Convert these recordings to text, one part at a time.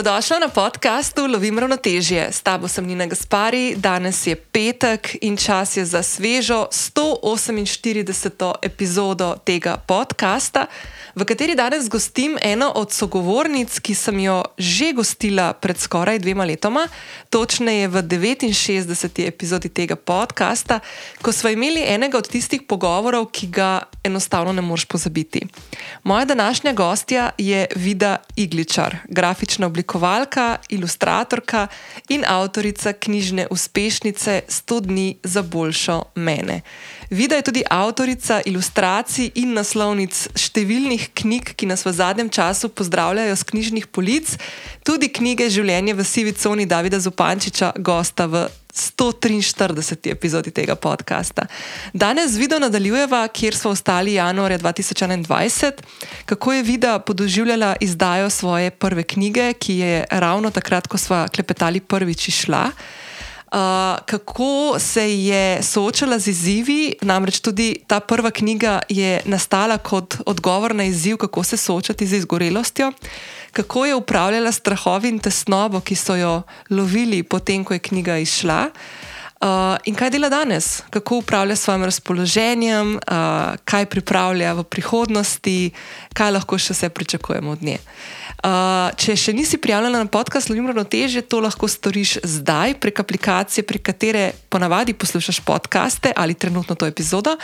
Dobrodošla na podkastu Lovim ravnotežje. S tabo sem Nina Gaspari, danes je petek in čas je za svežo 148. epizodo tega podcasta, v kateri danes gostim eno od sogovornic, ki sem jo že gostila pred skoraj dvema letoma, točneje v 69. epizodi tega podcasta, ko smo imeli enega od tistih pogovorov, ki ga enostavno ne moreš pozabiti. Moja današnja gostja je Vida Igličar, grafična oblikovalka, ilustratorka in avtorica knjižne uspešnice 100 dni za boljšo mene. Vida je tudi avtorica ilustracij in naslovnic številnih knjig, ki nas v zadnjem času pozdravljajo z knjižnih polic, tudi knjige Življenje v sivi coni Davida Zupančiča, gosta v 143. epizodi tega podcasta. Danes z video nadaljujeva, kjer smo ostali januarja 2021, kako je Vida podoživljala izdajo svoje prve knjige, ki je ravno takrat, ko smo klepetali prvič išla. Uh, kako se je soočala z izzivi, namreč tudi ta prva knjiga je nastala kot odgovor na izziv, kako se soočati z izgorelostjo, kako je upravljala strahovi in tesnobo, ki so jo lovili, potem ko je knjiga izšla. Uh, in kaj dela danes, kako upravlja s svojim razpoloženjem, uh, kaj pripravlja v prihodnosti, kaj lahko še vse pričakujemo od nje. Uh, Uh, če še nisi prijavljena na podcast Ljubim ravnoteže, to lahko storiš zdaj prek aplikacije, prek katere ponavadi poslušaš podcaste ali trenutno to epizodo.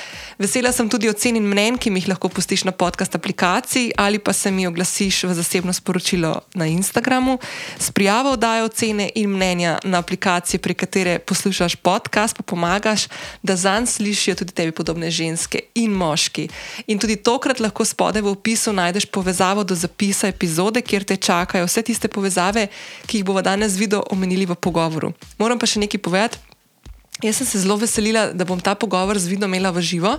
Vesela sem tudi ocen in mnen, ki mi jih lahko pustiš na podcast aplikaciji ali pa se mi oglasiš v zasebno sporočilo na Instagramu. S prijavo oddajo ocene in mnenja na aplikaciji, prek katere poslušaš podcast, pa pomagaš, da zanj slišijo tudi tebi podobne ženske in moški. In tudi tokrat lahko spodaj v opisu najdeš povezavo do zapisa epizode kjer te čakajo vse tiste povezave, ki jih bomo danes video omenili v pogovoru. Moram pa še nekaj povedati. Jaz sem se zelo veselila, da bom ta pogovor z vidom imela v živo.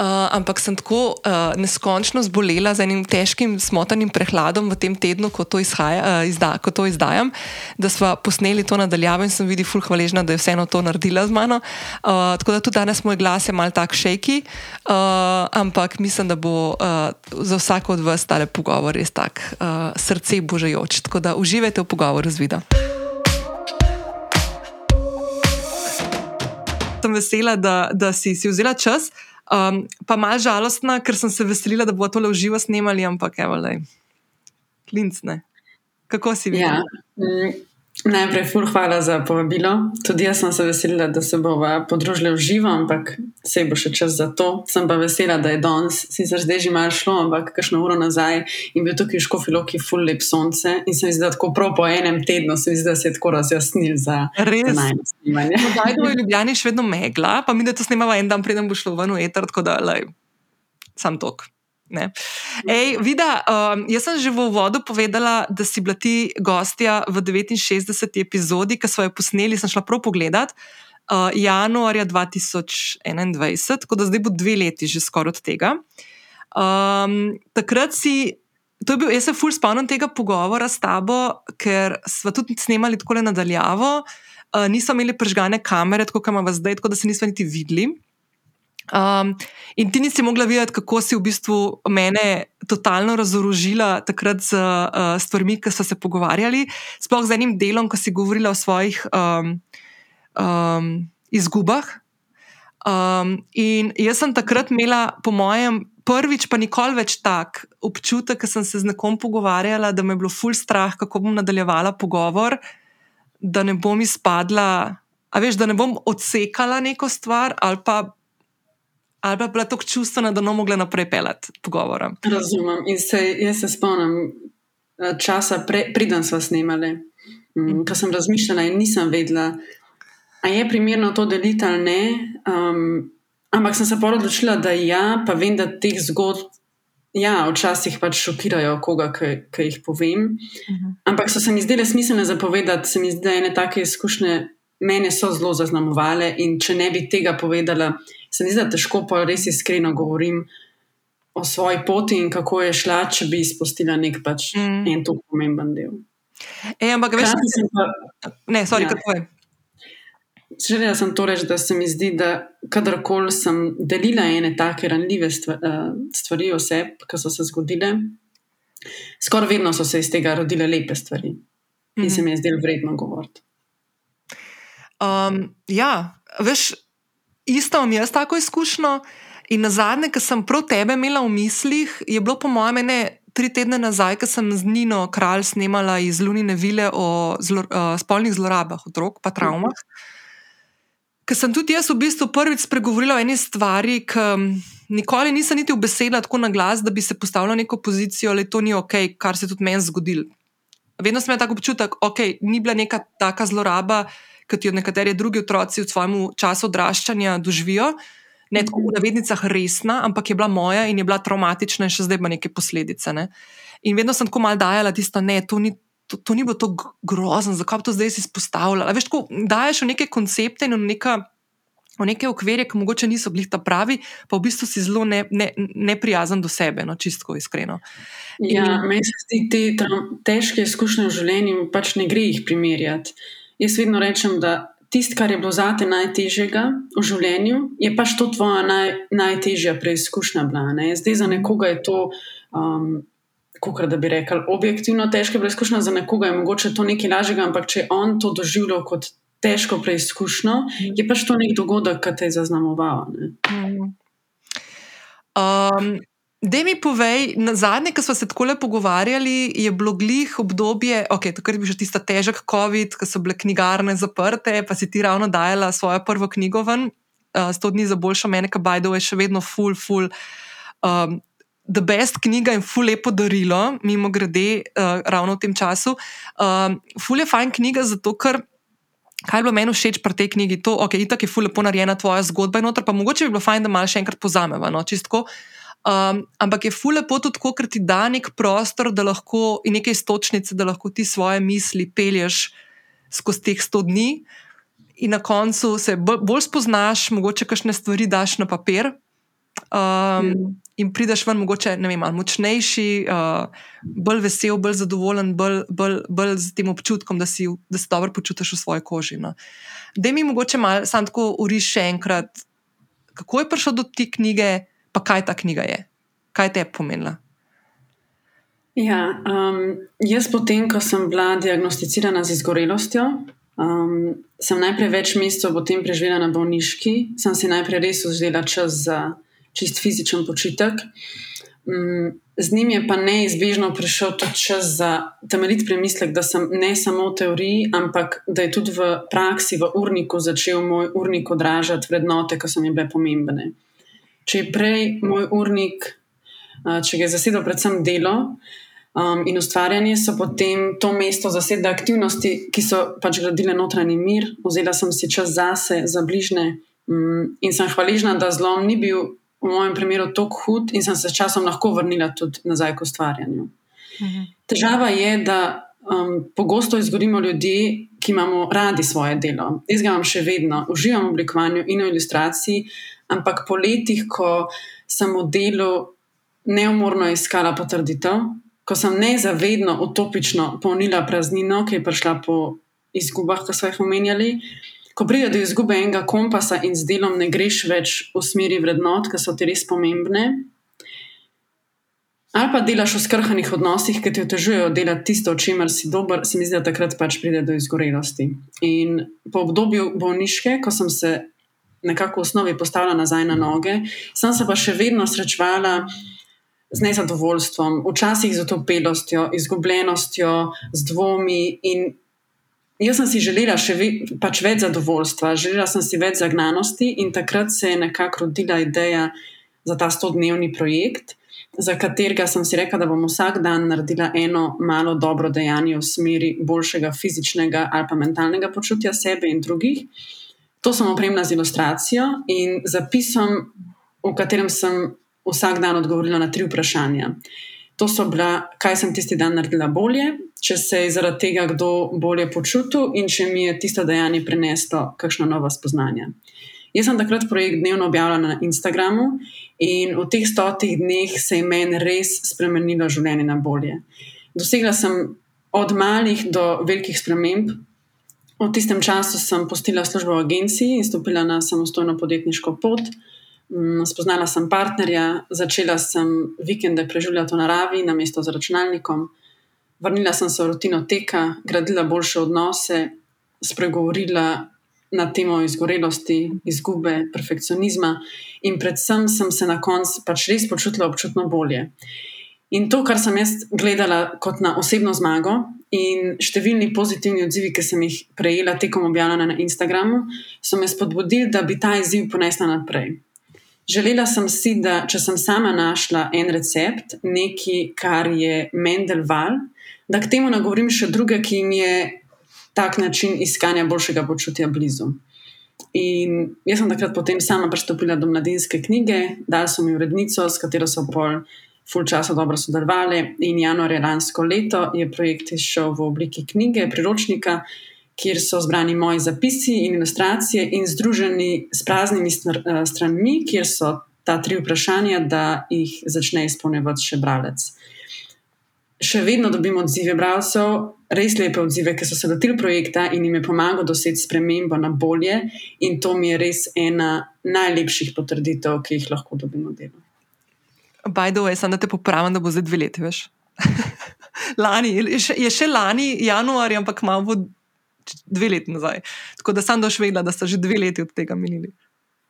Uh, ampak sem tako uh, neskončno zbolela z enim težkim, smotanim prehladom v tem tednu, ko to, izhaja, uh, izda, ko to izdajam, da smo posneli to nadaljavo in sem videla, ful hvaležna, da je vseeno to naredila z mano. Uh, tako da tudi danes moj glas je mal tak šejki, uh, ampak mislim, da bo uh, za vsako od vas tale pogovor res tak uh, srce božajoč. Tako da uživajte v pogovoru z vidom. Sem vesela, da, da si, si vzela čas. Um, pa malo žalostna, ker sem se veselila, da bo to le v živo snimali, ampak evo, le, klincne. Kako si videl? Ja. Najprej, ful, hvala za povabilo. Tudi jaz sem se veselila, da se bomo podružili v živo, ampak se bo še čas za to. Sem pa vesela, da je danes, sicer zdaj že malo šlo, ampak kakšno uro nazaj in bil tukaj v škofilo, ki je ful lep sonce. In se mi zdi, da tako prav po enem tednu se mi zdi, da se je tako razjasnil za najmanj snimanje. Zdaj je v Ljubljani še vedno megla, pa mi da to snimamo en dan, preden bo šlo ven v eter, tako da lej, sam tok. Ej, vida, um, jaz sem že v uvodu povedala, da si bila ti gostja v 69. epizodi, ki so jo posneli, sem šla prav pogledat. Uh, januarja 2021, tako da zdaj bo dve leti že skoraj od tega. Um, takrat si, to je bil, jaz se fulj spomnim tega pogovora s tabo, ker smo tudi snemali tako le nadaljavo, uh, nismo imeli pržgane kamere, tako kot imamo zdaj, tako da se nismo niti videli. Um, in ti nisi mogla videti, kako si v bistvu mene totalno razorožila takrat z uh, stvarmi, ki so se pogovarjali, sploh z enim delom, ko si govorila o svojih um, um, izgubah. Um, in jaz sem takrat imela, po mojem, prvič, pa nikoli več tak občutek, ker sem se z nekom pogovarjala, da me je bilo ful strah, kako bom nadaljevala pogovor, da ne bom izpadla, a veš, da ne bom odsekala neko stvar ali pa ali pa bila tako čustvena, da ne mogla naprej pelati pogovora. Razumem. In se, jaz se spomnim eh, časa, preden smo snimali, mm, ko sem razmišljala in nisem vedela, ali je primerno to deliti ali ne. Um, ampak sem se pa odločila, da ja, pa vem, da teh zgodb. Ja, včasih pač šokirajo koga, ki jih povem. Uh mhm. -huh. Ampak so se mi zdele smiselne zapovedati, se mi zdi, da ene take izkušnje mene so zelo zaznamovale. In če ne bi tega povedala, se mi zdi, da težko pa res iskreno govorim o svoji poti in kako je šla, če bi izpustila nek pač mm. en tako pomemben del. E, ampak, veš, kaj se pa. Ne, sorry, ja. kako je. Želela sem to reči, da se mi zdi, da kadarkoli sem delila ene take ranljive eh, stvari o sebi, ki so se zgodile, skoraj vedno so se iz tega rodile lepe stvari. in se mi je zdelo vredno govoriti. Um, ja, veš, isto imam jaz tako izkušnjo. In na zadnje, ki sem prav tebe imela v mislih, je bilo po mojem ne tri tedne nazaj, ko sem z Nino Kralj snemala iz Lunine vile o zlo, uh, spolnih zlorabah otrok, pa travmah. Ker sem tudi jaz v bistvu prvič spregovorila o eni stvari, ki nikoli nisem niti v besedah tako na glas, da bi se postavila neko pozicijo, da to ni ok, kar se je tudi meni zgodilo. Vedno sem imela tako občutek, da okay, ni bila neka taka zloraba, kot jo nekateri drugi otroci v svojem času odraščanja doživijo ne tako v navednicah resna, ampak je bila moja in je bila traumatična, in še zdaj ima neke posledice. Ne? In vedno sem tako mal dajala tisto, ne, to ni. To, to ni bilo tako grozno, zakaj bi to zdaj izpostavljala. Veš, tako daješ v neke koncepte in v, neka, v neke okvirje, ki mogoče niso bili ta pravi, pa v bistvu si zelo neprijazen ne, ne do sebe, no, čistko iskreno. Ja, meni se zdi, te težke izkušnje v življenju pač ne gre jih primerjati. Jaz vedno rečem, da tisto, kar je bilo zate najtežjega v življenju, je pač to tvoja naj, najtežja preizkušnja. Bila, ne? Zdaj za nekoga je to, um, kako da bi rekel, objektivno težka preizkušnja, za nekoga je mogoče to nekaj lažjega, ampak če on to doživljal kot težko preizkušnjo, mm. je pač to nek dogodek, ki te je zaznamoval. Mm. Um, Da mi povej, na zadnje, ko smo se tako lepo pogovarjali, je bilo glih obdobje, ok, takrat je bil že tisti težek COVID, ko so bile knjigarne zaprte, pa si ti ravno dajala svojo prvo knjigo ven, uh, sto dni za boljšo mene, ki Bajdo je še vedno full, full. Um, The best knjiga in ful lepo darilo, mimo grede, uh, ravno v tem času. Um, ful je fajn knjiga, zato ker, kaj je bilo meni všeč pri tej knjigi, to, ok, itak je ful lepo narejena tvoja zgodba in noter, pa mogoče bi bilo fajn, da malo še enkrat pozameva, no, čistko. Um, ampak je fule pot tudi tako, ker ti da nek prostor, da lahko in neke istočnice, da lahko ti svoje misli pelješ skozi teh sto dni, in na koncu se bolj, spoznaš, mogoče kakšne stvari daš na papir. Um, mm. In prideš ven, mogoče ne vem, močnejši, uh, bolj vesel, bolj zadovoljen, bolj, bolj, bolj z tem občutkom, da, si, da se dobro počutiš v svoji koži. No. Da mi mogoče malo, samo tako uriš še enkrat, kako je prišel do te knjige, pa kaj ta knjiga je, kaj te je pomenila. Ja, um, jaz, potem, ko sem bila diagnosticirana z izgorelostjo, um, sem najprej več mesecev potem preživela na bolniški, sem si najprej res vzela čas za čist fizičen počitek. Um, z njim je pa neizbežno prišel tudi čas za temeljit premislek, da sem ne samo v teoriji, ampak da je tudi v praksi, v urniku začel moj urnik odražati vrednote, ki so mi bile pomembne če je prej moj urnik, če ga je zasedel predvsem delo um, in ustvarjanje, so potem to mesto zasedle aktivnosti, ki so pač gradile notranji mir. Vzela sem si čas zase, za bližne um, in sem hvaležna, da zlom ni bil v mojem primeru tako hud in sem se s časom lahko vrnila tudi nazaj k ustvarjanju. Mhm. Težava je, da. Um, pogosto izgorimo ljudi, ki imamo radi svoje delo. Jaz ga imam še vedno, uživam v oblikovanju in v ilustraciji, ampak po letih, ko sem v delu neumorno iskala potrditev, ko sem nezavedno, utopično polnila praznino, ki je prišla po izgubah, ki so jih omenjali. Ko pride do izgube enega kompasa in z delom ne greš več v smeri vrednot, ki so ti res pomembne, ali pa delaš v skrhanih odnosih, ki ti otežujejo delati tisto, o čemer si dober, se mi zdi, da takrat pač pride do izgorelosti. In po obdobju bolniške, ko sem se nekako v osnovi postavila nazaj na noge. Sem se pa še vedno srečevala z nezadovoljstvom, včasih z otopelostjo, izgubljenostjo, z dvomi. In jaz sem si želela še ve, pač več zadovoljstva, želela sem si več zagnanosti, in takrat se je nekako rodila ideja za ta stodnevni projekt. Za katerega sem si rekla, da bom vsak dan naredila eno malo dobro dejanje v smeri boljšega fizičnega ali pa mentalnega počutja sebe in drugih. To sem opremila z ilustracijo in zapisom, v katerem sem vsak dan odgovorila na tri vprašanja. To so bila, kaj sem tisti dan naredila bolje, če se je zaradi tega kdo bolje počutil in če mi je tisto dejanje prineslo kakšno novo spoznanje. Jaz sem takrat projekt dnevno objavila na Instagramu in v teh stotih dneh se je meni res spremenilo življenje na bolje. Dosegla sem od malih do velikih sprememb, V tistem času sem postila službo v agenciji in stopila na samostojno podjetniško pot. Mm, spoznala sem partnerja, začela sem vikende preživljati v naravi, na mesto z računalnikom. vrnila sem se v rutino teka, gradila boljše odnose, spregovorila na temo izgorelosti, izgube, perfekcionizma in predvsem sem se na koncu pač res počutila občutno bolje. In to, kar sem jaz gledala kot na osebno zmago, in številni pozitivni odzivi, ki sem jih prejela tekom objavljanja na Instagramu, so me spodbudili, da bi ta izziv ponesla naprej. Želela sem si, da če sem sama našla en recept, nekaj, kar je Mendel val, da k temu nagovorim še druge, ki jim je tak način iskanja boljšega počutja blizu. In jaz sem takrat potem sama pristopila do mladinske knjige, dala sem jo urednico, s katero so pol full časa dobro sodelovali. In januarja lansko leto je projekt izšel v obliki knjige, priročnika, kjer so zbrani moji zapisi in ilustracije in združeni s praznimi eh, stranmi, kjer so ta tri vprašanja, da jih začne izpolnjevati še bralec. Še vedno dobim odzive bralcev, res lepe odzive, ki so se lotili projekta in jim je pomagal doseči spremembo na bolje, in to mi je res ena najlepših potrditev, ki jih lahko dobimo delo. By the way, sem da te popravim, da bo zdaj dve leti, veš. lani, je, še, je lani, januar, ampak malo bo dve leti nazaj. Tako da sem došvedla, da sta že dve leti od tega minili.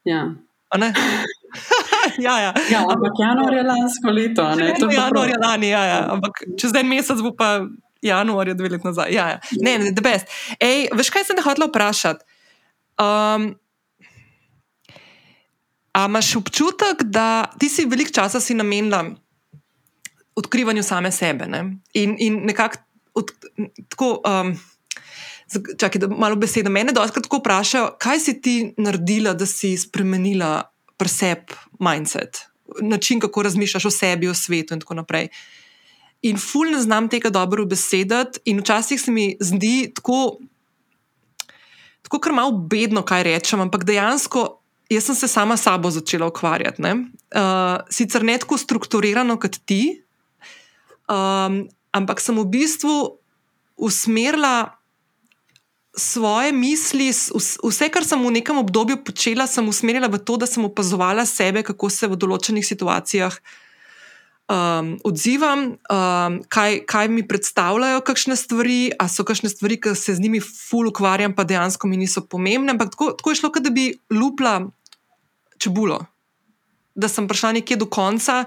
Ja. ja, ja. ja, ampak januar je lansko leto. Ne, januar je lani, ja, ja. ampak čez en mesec bo pa januar je dve leti nazaj. Ja, ja. Ne, ne, the best. Ej, veš, kaj sem te hotela vprašati? Um, A imaš občutek, da ti si veliko časa si namenila odkrivanju same sebe ne? in, in nekako tako. Um, Čakaj, da malo besede. Mene dostakrat tako vprašajo, kaj si ti naredila, da si spremenila presep mindset, način, kako razmišljaš o sebi, o svetu in tako naprej. In ful ne znam tega dobro besedati, in včasih se mi zdi tako, tako kar malo bedno, kaj rečem, ampak dejansko jaz sem se sama s sabo začela ukvarjati. Ne? Uh, sicer ne tako strukturirano kot ti, um, ampak sem v bistvu usmerila svoje misli, vse, kar sem v nekem obdobju počela, sem usmerila v to, da sem opazovala sebe, kako se v določenih situacijah. Um, odzivam, um, kaj, kaj mi predstavljajo, kakšne stvari, ali so kakšne stvari, ki se z njimi ful ukvarjam, pa dejansko mi niso pomembne. Ampak tako, tako je šlo, da bi lupla čebulo. Da sem prišla nekje do konca,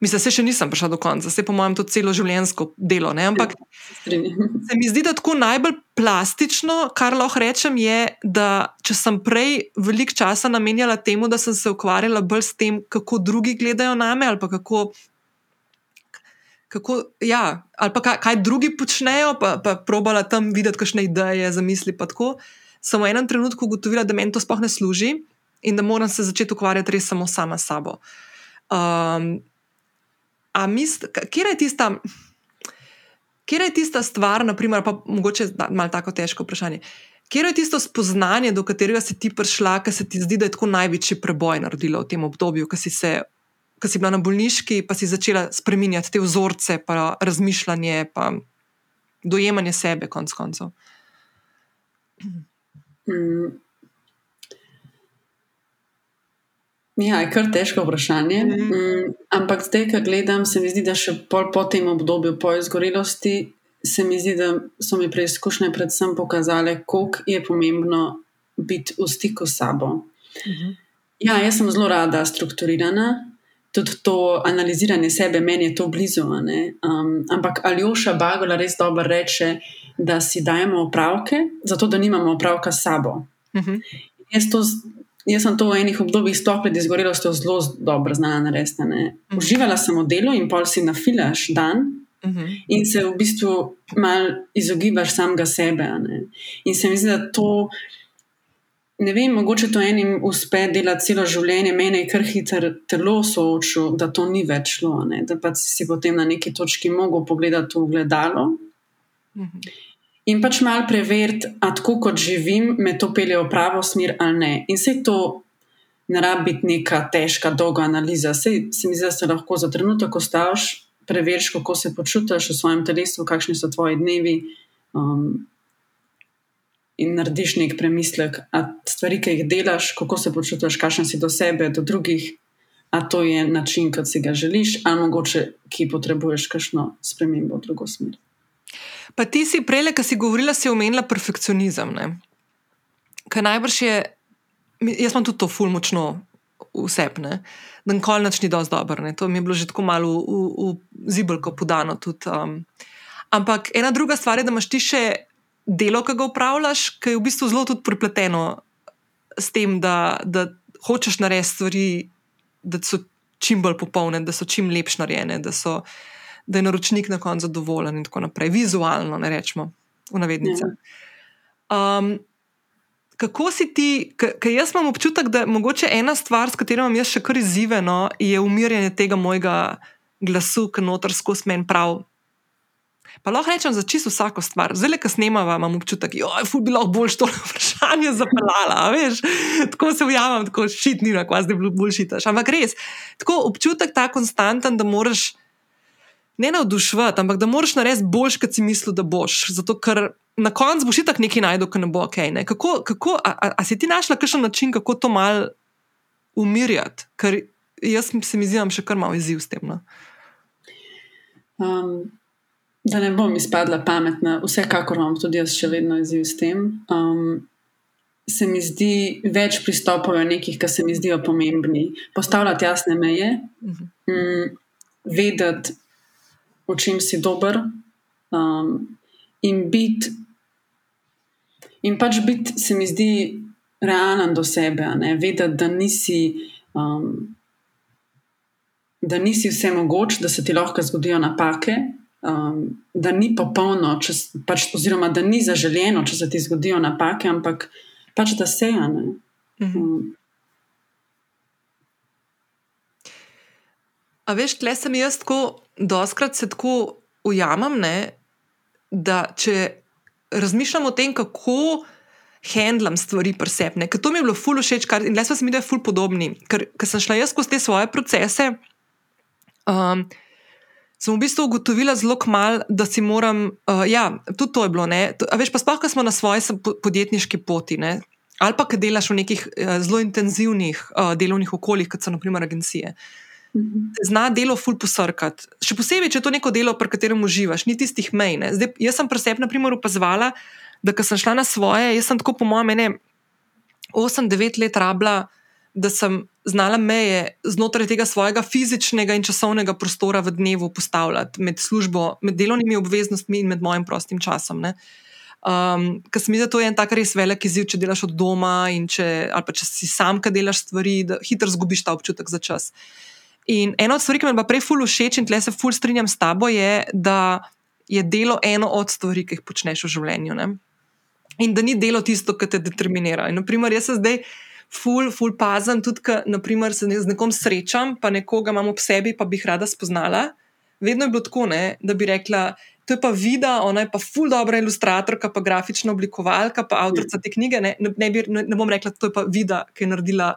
mislim, da še nisem prišla do konca, se po mojem to celo življenjsko delo. Ne? Ampak se mi zdi, da tako najbolj plastično, kar lahko rečem, je, da če sem prej veliko časa namenjala temu, da sem se ukvarjala bolj s tem, kako drugi gledajo na me ali pa kako. Kako, ja, ali pa kaj, kaj drugi počnejo, pa, pa probala tam videti, kakšne ideje, zamisli. Sem v enem trenutku ugotovila, da meni to sploh ne služi, in da moram se začeti ukvarjati res samo sama s sabo. Um, Kje je tista, kje je tista stvar, naprimer, pa mogoče malo tako težko vprašanje. Kje je tisto spoznanje, do katerega si ti prišla, ki se ti zdi, da je tako največji preboj naredila v tem obdobju, ki si, se, ki si bila na bolniški, pa si začela spremenjati te vzorce, pa razmišljanje, pa dojemanje sebe, konc koncev? Mm. Ja, je kar težko vprašanje. Mm -hmm. Ampak zdaj, ko gledam, se mi zdi, da še pol po tem obdobju, po izgorelosti, se mi zdi, da so mi preizkušnje predvsem pokazale, koliko je pomembno biti v stiku s sabo. Mm -hmm. Ja, jaz sem zelo rada strukturirana. Tudi to analiziranje sebe, meni je to blizu. Um, ampak Aljoša Bagola res dobro reče, da si dajemo opravke, zato da nimamo opravka s sabo. Uh mhm. -huh. Jaz to Jaz sem to v enih obdobjih, sploh pred izgorelostjo, zelo dobro znala narediti. Mhm. Uživala sem v delu in pol si nafilaš dan. Uh mhm. -huh. In se v bistvu malo izogibaš samega sebe. In se mi zdi, da to, ne vem, mogoče to enim uspe delati celo življenje, meni je kar hitro telo soočil, da to ni več šlo. Ne? Da pa si potem na neki točki mogel pogledati v gledalo. Uh mhm. -huh in pač malo preveriti, da tako kot živim, me to pelje v pravo smer ali ne. In se to ne rabi biti neka težka, dolga analiza. Sej, se mi zdi, da se lahko za trenutek ostaviš, preveriš, kako se počutiš v svojem telesu, kakšni so tvoji dnevi. Um, In narediš nek premislek, a stvari, ki jih delaš, kako se počutiš, kakšen si do sebe, do drugih, a to je način, kot si ga želiš, ali mogoče, ki potrebuješ kakšno spremembo v drugo smer. Pa ti si prej, ki si govorila, si omenila perfekcionizem. Kaj najbrž je, jaz imam tudi to fulmočno vsepne, da nikoli noč ni dovolj dobro. To mi je bilo že tako malo v, v, v zibelko podano. Tudi, um. Ampak ena druga stvar je, da imaš ti še delo, ki ga upravljaš, ki je v bistvu zelo tudi prepleteno s tem, da, da hočeš narediti stvari, da so čim bolj popolne, da so čim lepše narejene, da, so, da je naročnik na koncu zadovoljen in tako naprej, vizualno, ne rečemo, v navednicah. Um, kako si ti, ker jaz imam občutek, da je mogoče ena stvar, s katero imam jaz še kar izziveno, je umirjanje tega mojega glasu, ki noter skozi meni prav. Pa lahko rečem za čisto vsako stvar. Zelo, ko snemava, imam občutek, da je ful bi lahko boljš to vprašanje zapeljala. Tako se ujamem, tako šitni, na kvazi, da bi bil boljši taš. Ampak res, tako občutek ta konstanten, da moraš ne navduševati, ampak da moraš narediti boljš, kot si mislil, da boš. Zato, ker na koncu boš tako nekaj najdel, ki ne bo ok. Ne? Kako, kako, a, a, a si ti našla kakšen način, kako to mal umirjati? Ker jaz se mi zdi, da imam še kar malo izziv s tem. No? Um, da ne bom izpadla pametna, vsekakor imam tudi jaz še vedno izziv s tem. Um, Se mi zdi več pristopov, nekih, ki se mi zdijo pomembni. Postavljati jasne meje, mhm. um, vedeti, v čem si dober, um, in biti In pač biti, se mi zdi, realen do sebe, vedeti, da nisi. Um, Da nisi vse mogoč, da se ti lahko zgodijo napake, um, da ni popolno, če, pač, oziroma da ni zaželjeno, če se ti zgodijo napake, ampak pač da se je. Mhm. Um. A veš, tle sem jaz tako, doskrat se tako ujamem, ne, da če razmišljam o tem, kako handlam stvari presepne. Ker to mi je bilo ful všeč, kar, in le smo se mi da ful podobni. Ker, ker sem šla jaz skozi te svoje procese, um, sem v bistvu ugotovila zelo kmal, da si moram, uh, ja, tudi to je bilo, ne, a veš pa sploh, ker smo na svoji podjetniški poti, ne, ali pa, ker delaš v nekih uh, zelo intenzivnih uh, delovnih okoljih, kot so naprimer agencije. Uh, zna delo ful posrkati. Še posebej, če je to neko delo, pri katerem uživaš, ni tistih mej. Zdaj, jaz sem pri sebi, na primer, opazovala, da ko sem šla na svoje, jaz sem tako, po mojem, 8-9 let rabila, da sem znala meje znotraj tega svojega fizičnega in časovnega prostora v dnevu postavljati med službo, med delovnimi obveznostmi in med mojim prostim časom. Ne. Um, ker se mi zdi, da to je en tak res velik izziv, če delaš od doma in če, če si sam, ki delaš stvari, da hitro zgubiš ta občutek za čas. Uh, In ena od stvari, ki mi je prej ful všeč in tle se ful strinjam s tabo, je, da je delo eno od stvari, ki jih počneš v življenju. Ne? In da ni delo tisto, kar te determinira. In, naprimer, jaz se zdaj ful, ful pazem, tudi ko se z nekom srečam, pa nekoga imam ob sebi, pa bi jih rada spoznala. Vedno je bilo tako, ne, da bi rekla. To je pa vida, ona je pa ful dobra ilustratorka, pa grafična oblikovalka, pa avtorica te knjige. Ne, ne, bi, ne, ne bom rekla, da je pa vida, ki je naredila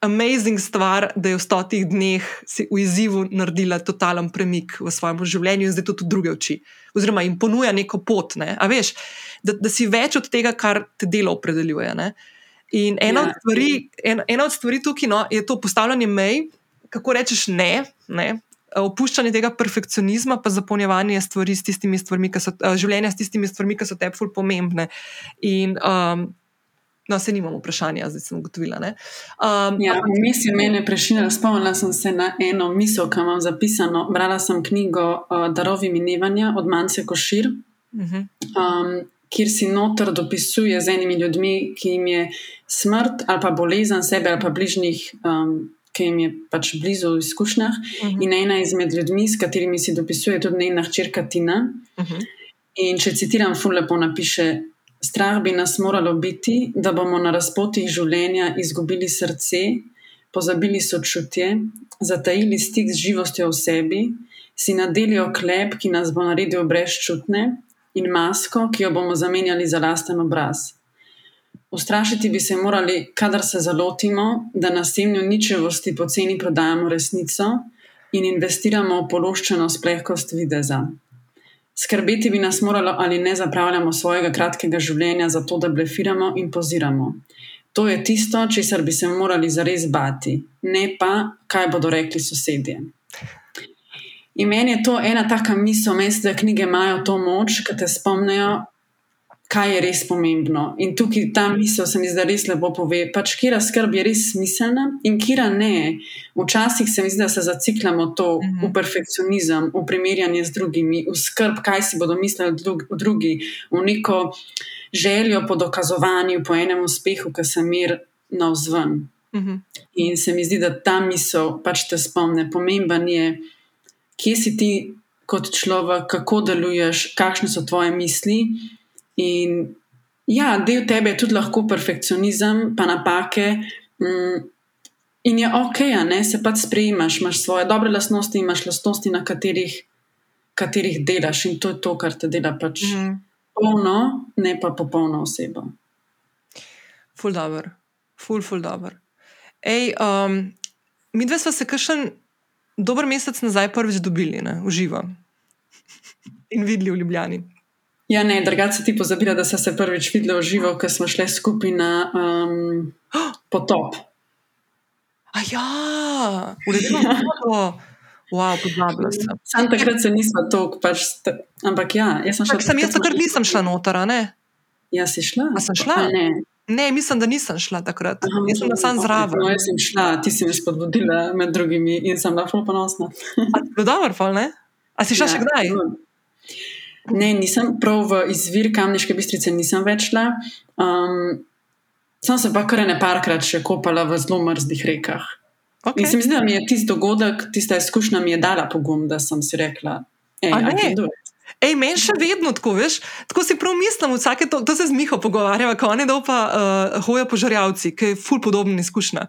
amazing stvar, da je v stotih dneh v izzivu naredila totalen premik v svojem življenju in zdaj to tudi druge oči. Oziroma jim ponuja neko pot, ne? veš, da, da si več od tega, kar te delo opredeljuje. Ne? In ena, ja. od stvari, en, ena od stvari tukaj no, je to postavljanje mej, kako rečeš ne. ne? Opuščanje tega perfekcionizma, pa zapolnjevanje stvari s tistimi stvarmi, ki so življenja s tistimi stvarmi, ki so tebi pomembne. In um, No, se nimamo vprašanja, zdaj sem ugotovila. Um, ja, Vmes je mene prešinila, spomnila sem se na eno misel, ki imam zapisano. Brala sem knjigo uh, Darovi minevanja od Mance Košir, uh -huh. um, kjer si notor dopisuje z enimi ljudmi, ki jim je smrt ali pa bolezen sebe ali pa bližnjih. Um, Ki jim je pač blizu v izkušnjah, uh -huh. in ena izmed ljudmi, s katerimi si dopisuje, tudi njena hčerka Tina. Uh -huh. In če citiram, fullepo napiše: Strah bi nas moralo biti, da bomo na razpotih življenja izgubili srce, pozabili sočutje, zatajili stik z živostjo v sebi, si nadeli oklep, ki nas bo naredil brezčutne, in masko, ki jo bomo zamenjali za lasten obraz. Ustrašiti bi se morali, kadar se zalotimo, da na semnju ničevosti poceni prodajamo resnico in investiramo v pološčeno splehkost videza. Skrbeti bi nas moralo, ali ne zapravljamo svojega kratkega življenja za to, da blefiramo in poziramo. To je tisto, česar bi se morali zares bati, ne pa, kaj bodo rekli sosedje. In meni je to ena taka misel, mest, da knjige imajo to moč, da te spomnijo, kaj je res pomembno. In tukaj ta misel se mi zdi res lepo pove. Pač, kira skrb je res smiselna in kira ne. Včasih se mi zdi, da se zaciklamo to uh -huh. v perfekcionizem, v primerjanje z drugimi, v skrb, kaj si bodo mislili drugi, v neko željo po dokazovanju, po enem uspehu, ki se mir navzven. Uh -huh. In se mi zdi, da ta misel pač te spomne. Pomemben je, kje si ti kot človek, kako deluješ, kakšne so tvoje misli. In ja, del tebe je tudi lahko perfekcionizem, pa napake. Mm, in je ok, da se pač sprejmaš, imaš svoje dobre lastnosti, imaš lastnosti, na katerih, katerih delaš in to je to, kar te dela pač mm polno, ne pa popolno osebo. Ful dobr, ful, ful dobr. Ej, um, mi dve smo se kakšen dober mesec nazaj prvič dobili, ne, v živo in videli v Ljubljani. Ja, ne, drugače ti pozabila, da so se prvič videli v živo, ker smo šli skupaj na um, potop. A ja, uredimo to. Wow, pozabila sem. Sam takrat se nismo toliko, pač, ampak ja, jaz sem šla. Sem jaz takrat nisem šla noter, ne? Ja, si šla? A sem šla? A, ne. Ne, mislim, da nisem šla takrat. Aha, jaz sem sam zraven. No, jaz sem šla, ti si me spodbudila med drugimi in sem lahko ponosna. Dobro, ne? A si šla ja, še kdaj? No. Ne, nisem prav v izvir kamniške bistrice, nisem več šla. Um, sem se pa kar ne parkrat še kopala v zelo mrzlih rekah. Okay. In se mi zdi, da mi je tisti dogodek, tista izkušnja mi je dala pogum, da sem si rekla, da je to. Ej, meni še vedno tako, veš, tako si prav mislim, vsake to, to se z Miho pogovarjava, ko oni pa uh, hoja požarjavci, ki je ful podobna izkušnja.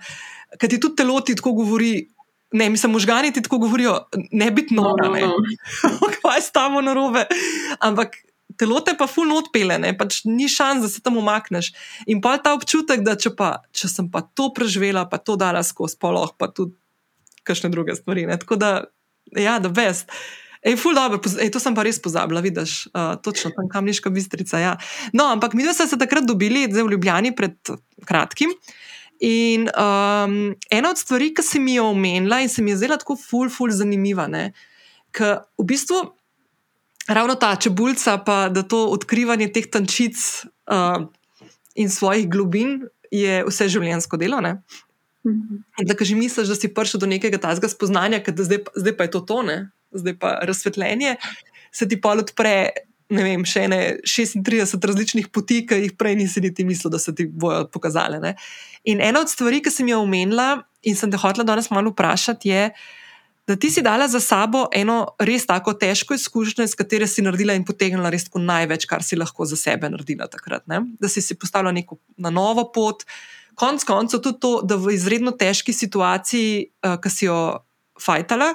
Ker ti tudi telo ti tako govori, ne, mislim, možgani ti tako govorijo, ne biti nora, no, no, no. kaj je stavo na robe. Ampak telo te pa fulno odpele, ne, pač ni šans, da se tam umakneš. In pa ta občutek, da če, pa, če sem pa to preživela, pa to dala skozi poloh, pa tudi kakšne druge stvari. Ne. Tako da, ja, da best. Ej, ful dobro, ej, to sem pa res pozabila, vidiš, uh, točno tam kamniška bistrica. Ja. No, ampak mi smo se takrat dobili, zdaj v Ljubljani, pred kratkim. In um, ena od stvari, ki se mi je omenila in se mi je zdela tako ful, ful, zanimiva, ker v bistvu ravno ta čebulca, pa da to odkrivanje teh tančic uh, in svojih globin je vse življenjsko delo. Ne? Da, že misliš, da si prišel do nekega tazga spoznanja, da zdaj, zdaj pa je to tone, zdaj pa razsvetljenje, se ti pa odpre ne vem, še ne 36 različnih poti, ki jih prej nisi niti mislil, da se ti bodo pokazale. Ne? In ena od stvari, ki sem jo omenila in sem te hotela danes malo vprašati, je, da ti si dala za sabo eno res tako težko izkušnjo, iz katere si naredila in potegnila res največ, kar si lahko za sebe naredila takrat. Ne? Da si si postavila neko na novo pot. Konec koncev tudi to, da v izredno težki situaciji, uh, ki si jo fajtala,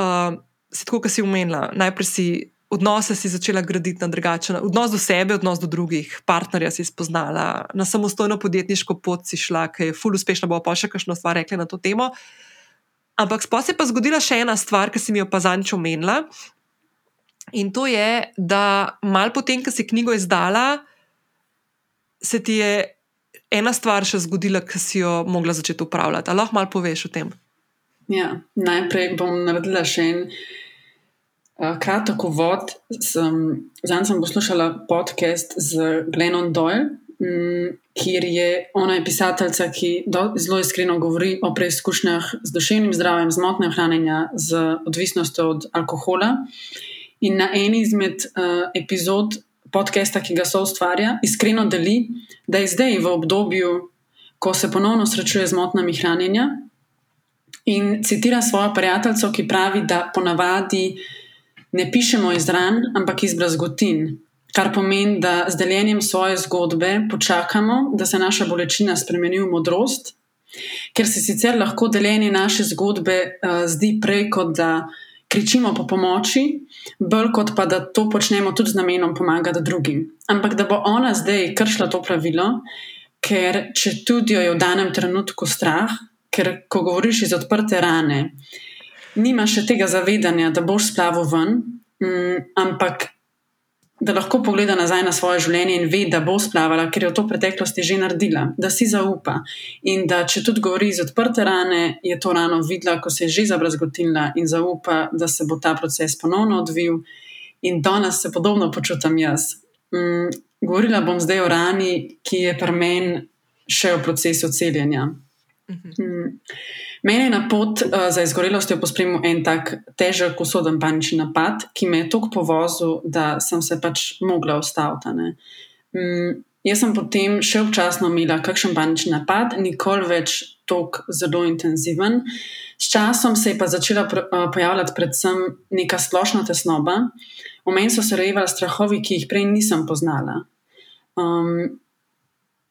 uh, si tako, kot si umenila, najprej si odnose si začela graditi na drugačen način, odnos do sebe, odnos do drugih, partnerja si spoznala, na samostojno podjetniško pot si šla, ki je ful uspešna, bo pa še kakšno stvar rekla na to temo. Ampak sploh se je pa zgodila še ena stvar, ki si mi jo pa zanč omenila. In to je, da mal potem, ko si knjigo izdala, se ti je ena stvar še zgodila, ki si jo mogla začeti upravljati. Lahko malo poveš o tem? Ja, najprej bom naredila še en. Eh, kratek uvod. Zdaj sem poslušala podcast z Glenom Doyle, mm, kjer je ona je pisateljica, ki do, zelo iskreno govori o preizkušnjah z duševnim zdravjem, z motnjem hranjenja, z odvisnostjo od alkohola. In na eni izmed uh, epizod podcasta, ki ga so ustvarja, iskreno deli, da je zdaj v obdobju, ko se ponovno srečuje z motnjami hranjenja. In citira svojo prijateljico, ki pravi, da ponavadi ne pišemo iz ran, ampak iz brazgotin. Kar pomeni, da z deljenjem svoje zgodbe počakamo, da se naša bolečina spremeni v modrost, ker se sicer lahko deljenje naše zgodbe uh, zdi prej kot da kričimo po pomoči, bolj kot pa da to počnemo tudi z namenom pomagati drugim. Ampak da bo ona zdaj kršila to pravilo, ker če tudi jo je v danem trenutku strah, ker ko govoriš iz odprte rane, nima še tega zavedanja, da boš splavil ven, um, ampak da lahko pogleda nazaj na svoje življenje in ve, da bo splavala, ker je v to preteklosti že naredila, da si zaupa. In da če tudi govori iz odprte rane, je to rano videla, ko se je že zabrazgotila in zaupa, da se bo ta proces ponovno odvil. In danes se podobno počutim jaz. Mm, govorila bom zdaj o rani, ki je pri meni še v procesu celjenja. Mm. Mene je na pot uh, za izgorelostjo pospremil en tak težek, usoden panični napad, ki me je tako povozil, da sem se pač mogla ustaviti. Mm, jaz sem potem še občasno imela kakšen panični napad, nikoli več tako zelo intenziven. S časom se je pa začela uh, pojavljati predvsem neka splošna tesnoba. V meni so se rojevali strahovi, ki jih prej nisem poznala. Um,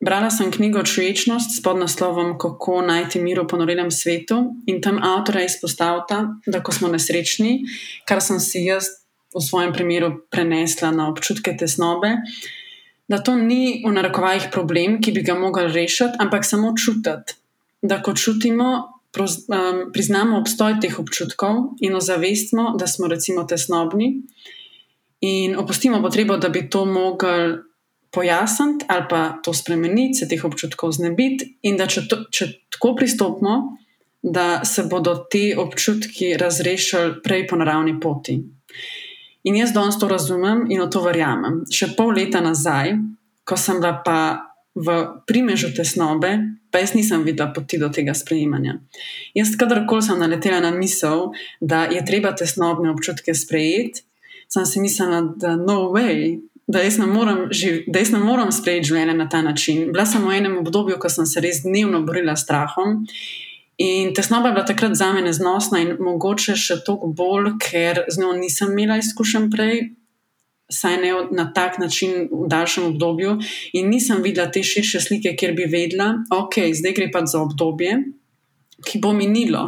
Brala sem knjigo Človečnost s podnaslovom Kako najti mir v ponorenem svetu in tam avtora izpostavlja, da ko smo nesrečni, kar sem si jaz v svojem primeru prenesla na občutke tesnobe, da to ni v narekovajih problem, ki bi ga mogli rešiti, ampak samo čutiti. Da ko čutimo, priznamo obstoj teh občutkov in ozavestimo, da smo recimo tesnobni in opustimo potrebo, da bi to mogli pojasniti ali pa to spremeniti, se teh občutkov znebiti, in da če, to, če tako pristopimo, da se bodo ti občutki razrešili prej po naravni poti. In jaz danes to razumem in v to verjamem. Še pol leta nazaj, ko sem bila pa v primežu tesnobe, pa jaz nisem videla poti do tega sprejemanja. Jaz, kadarkoli sem naletela na misel, da je treba tesnobne občutke sprejeti, sem si mislila, da no way, da jaz ne morem, morem sprejeti življenje na ta način. Bila sem v enem obdobju, ko sem se res dnevno borila s strahom. In tesnoba je bila takrat za me neznosna in mogoče še toliko bolj, ker z njo nisem imela izkušenj prej, saj ne na tak način v daljšem obdobju. In nisem videla te širše slike, kjer bi vedela, ok, zdaj gre pa za obdobje, ki bo minilo.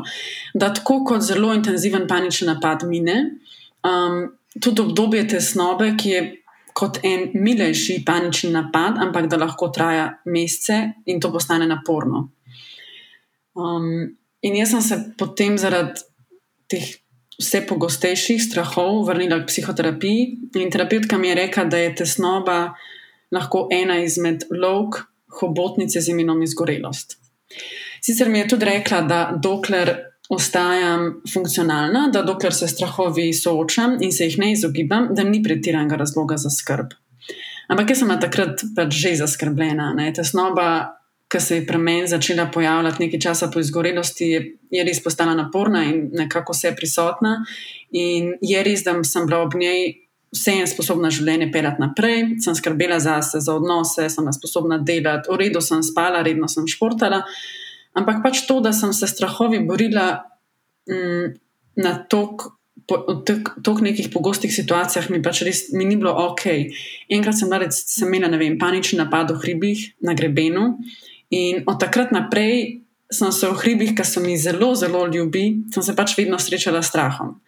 Da tako kot zelo intenziven panični napad mine, um, tudi obdobje tesnobe, ki je kot en milejši panični napad, ampak da lahko traja mesece in to postane naporno. Um, in jaz sem se potem zaradi teh vse pogostejših strahov vrnila k psihoterapiji, in terapeutka mi je rekla, da je tesnoba lahko ena izmed lok hobotnice z imenom izgorelost. Sicer mi je tudi rekla, da dokler ostajam funkcionalna, da dokler se strahovi soočam in se jih ne izogibam, da ni pretiranega razloga za skrb. Ampak jaz sem takrat pač že zaskrbljena. Ne? Tesnoba, ki se je pri meni začela pojavljati nekaj časa po izgorelosti, je, je res postala naporna in nekako vse prisotna. In je res, da sem bila ob njej. Vse je sposobna življenje pelati naprej, sem skrbela za sebe, za odnose, sem sposobna delati, v redu sem spala, redno sem športala, Ampak pač to, da sem se strahovi borila mm, na tok. Po tako nekih pogostih situacijah mi pač res mi ni bilo ok. Enkrat sem, dalec, sem imela vem, panični napad v hribih na grebenu, in od takrat naprej sem se v hribih, ki so mi zelo, zelo ljubi, sem se pač vedno srečala s strahom.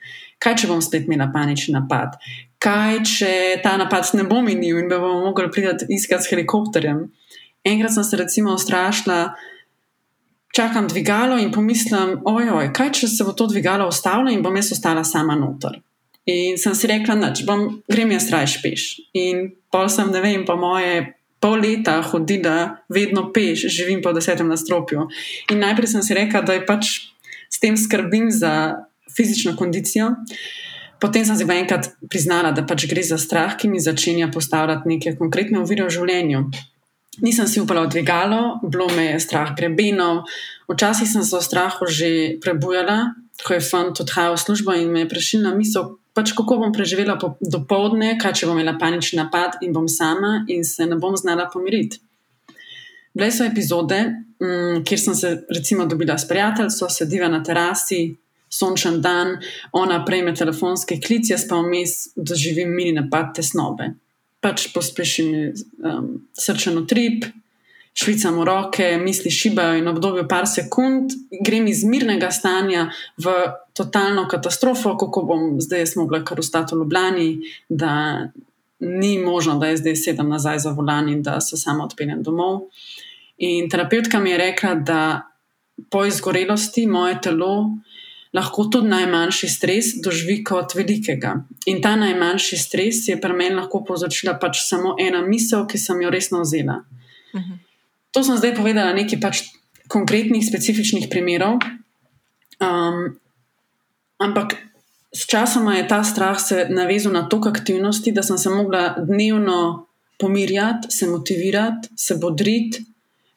Kaj, če bom spet imela panični napad? Kaj, če ta napad ne bo minil in bomo mogli priti iskati s helikopterjem? Enkrat sem se recimo ustrašila čakam dvigalo in pomislim, ojoj, kaj če se bo to dvigalo ustavilo in bom jaz ostala sama noter. In sem si rekla, da bom grem jaz rajš peš. In pol sem, ne vem, po moje. Pol leta hodila, vedno peš, živim po desetem nastropju. In najprej sem si rekla, da je pač s tem skrbim za fizično kondicijo. Potem sem si pa enkrat priznala, da pač gre za strah, ki mi začenja postavljati neke konkretne ovire v življenju nisem si upala v dvigalo, bilo me je strah grebenov. Včasih sem se v strahu že prebujala, ko je fant odhajal v službo in me je prešil na misel, pač kako bom preživela do povdne, kaj če bom imela panični napad in bom sama in se ne bom znala pomiriti. Bile so epizode, mm, kjer sem se recimo dobila s prijateljem, sediva na terasi, sončen dan, ona prejme telefonske klice, jaz pa vmes doživim mini napad tesnobe pač pospešim um, srčen utrip, švicam v roke, misli šibajo in obdobju par sekund grem iz mirnega stanja v totalno katastrofo, kako bom zdaj mogla kar ostati v Ljubljani, da ni možno, da jaz zdaj sedem nazaj za volan in da se samo odpeljem domov. In terapeutka mi je rekla, da po izgorelosti moje telo lahko tudi najmanjši stres doživi kot velikega. In ta najmanjši stres je pri meni lahko povzročila pač samo ena misel, ki sem jo resno vzela. Uh -huh. To sem zdaj povedala nekaj pač konkretnih, specifičnih primerov. Um, ampak s časom je ta strah se navezal na toliko aktivnosti, da sem se mogla dnevno pomirjati, se motivirati, se bodriti,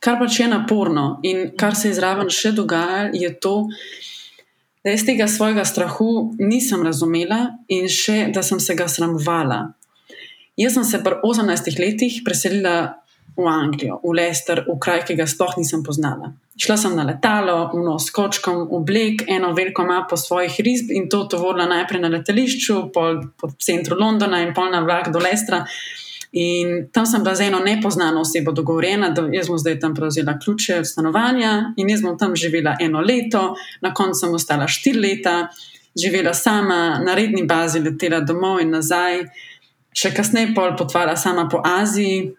kar pač je naporno. In kar se je zraven še dogajalo, je to, da jaz tega svojega strahu nisem razumela in še da sem se ga sramovala. Jaz sem se pri 18 letih preselila v Anglijo, v Leicester, v kraj, ki ga sploh nisem poznala. Šla sem na letalo, no, s kočkom, oblek, eno veliko mapo svojih risb in to tovorila najprej na letališču, pol po centru Londona in pol na vlak do Leicestra. In tam sem bila z eno nepoznano osebo dogovorjena, da jaz bom zdaj tam prevzela ključe stanovanja in jaz bom tam živela eno leto, na koncu sem ostala štiri leta, živela sama na redni bazi, letela domov in nazaj, še kasneje pol potvala sama po Aziji.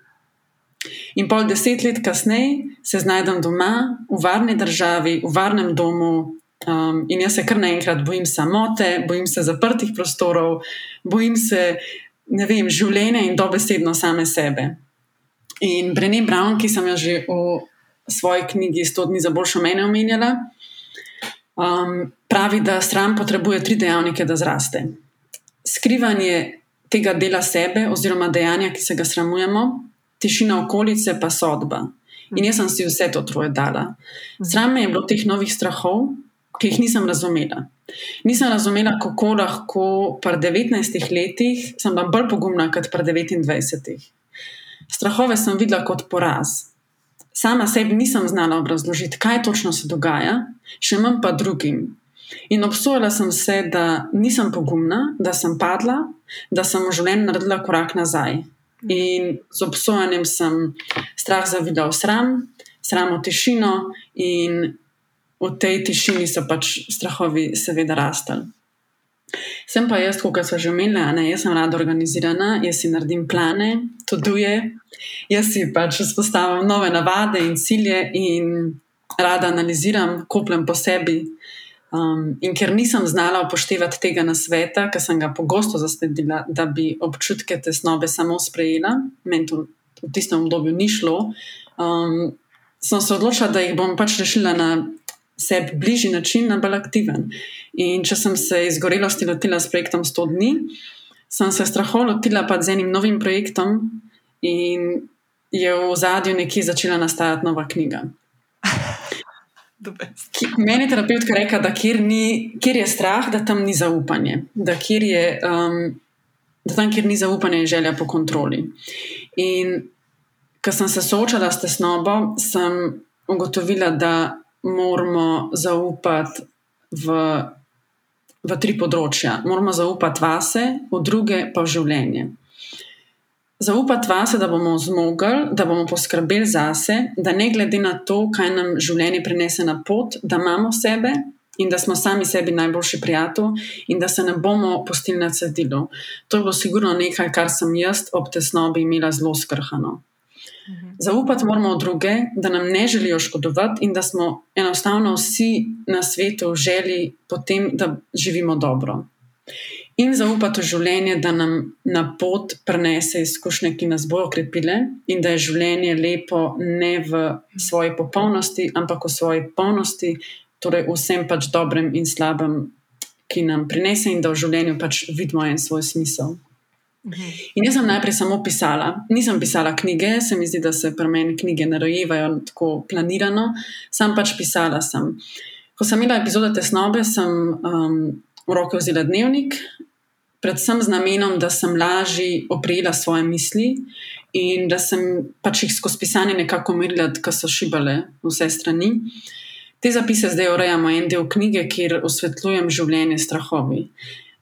In pol deset let kasneje se znajdem doma, v varni državi, v varnem domu. Um, in jaz se kar naenkrat bojim samote, bojim se zaprtih prostorov, bojim se vem, življenja in dobesedno same sebe. In Brené Brown, ki sem jo že v svoji knjigi 100 dni za boljšo mene omenjala, um, pravi, da stran potrebuje tri dejavnike, da zraste. Skrivanje tega dela sebe, oziroma dejanja, ki se ga sramujemo, tišina okolice, pa sodba. In jaz sem si vse to troje dala. Sram me je bilo teh novih strahov, ki jih nisem razumela. Nisem razumela, kako lahko pri 19 letih sem bila bolj pogumna kot pri 29. Strahove sem videla kot poraz. Sama sebi nisem znala obrazložiti, kaj točno se dogaja, še manj pa drugim. In obsojala sem se, da nisem pogumna, da sem padla, da sem v življenju naredila korak nazaj. In z obsojanjem sem strah zavidal sram, sram v tišino, in v tej tišini so pač strahovi, seveda, rastali. Sem pa jaz, kot sem že omenila, ne, jaz sem rada organizirana, jaz si naredim plane, to duje, jaz si pač vzpostavim nove navade in cilje, in rada analiziram, kopljem po sebi. Um, in ker nisem znala upoštevati tega na sveta, ker sem ga pogosto zasledila, da bi občutke tesnobe samo sprejela, meni to v tistem obdobju ni šlo, um, sem se odločila, da jih bom pač rešila na sebi bližji način, na bolj aktiven. In če sem se izgorelosti lotila s projektom 100 dni, sem se strahov lotila pa z enim novim projektom, in je v zadju nekje začela nastajati nova knjiga. Meni je terapeutka rekla, da kjer, ni, kjer je strah, da tam ni zaupanje. Da, kjer je, um, da tam, kjer ni zaupanje, je želja po kontroli. In ko sem se soočala s tesnobo, sem ugotovila, da moramo zaupati v, v tri področja. Moramo zaupati vase, v druge pa v življenje zaupati vase, da bomo zmogli, da bomo poskrbeli zase, da ne glede na to, kaj nam življenje prinese na pot, da imamo sebe in da smo sami sebi najboljši prijatelj in da se ne bomo postili na cedilu. To je bilo sigurno nekaj, kar sem jaz ob tesnobi imela zelo skrhano. Mhm. Zaupati moramo v druge, da nam ne želijo škodovati, in da smo enostavno vsi na svetu želi potem, da živimo dobro in zaupati v življenje, da nam na pot prenese izkušnje, ki nas bodo okrepile, in da je življenje lepo ne v svoji popolnosti, ampak v svoji polnosti, torej vsem pač dobrem in slabem, ki nam prinese, in da v življenju pač vidimo en svoj smisel. Mhm. In jaz sem najprej samo pisala, nisem pisala knjige, se mi zdi, da se pri meni knjige ne rojevajo tako planirano, sam pač pisala sem. Ko sem imela epizodo tesnobe, sem um, v roke vzela dnevnik, predvsem z namenom, da sem lažje oprijela svoje misli in da sem pač jih skozi pisanje nekako umirila, ker so šibale vse strani. Te zapise zdaj urejamo en del knjige, kjer osvetljujem življenje strahovi.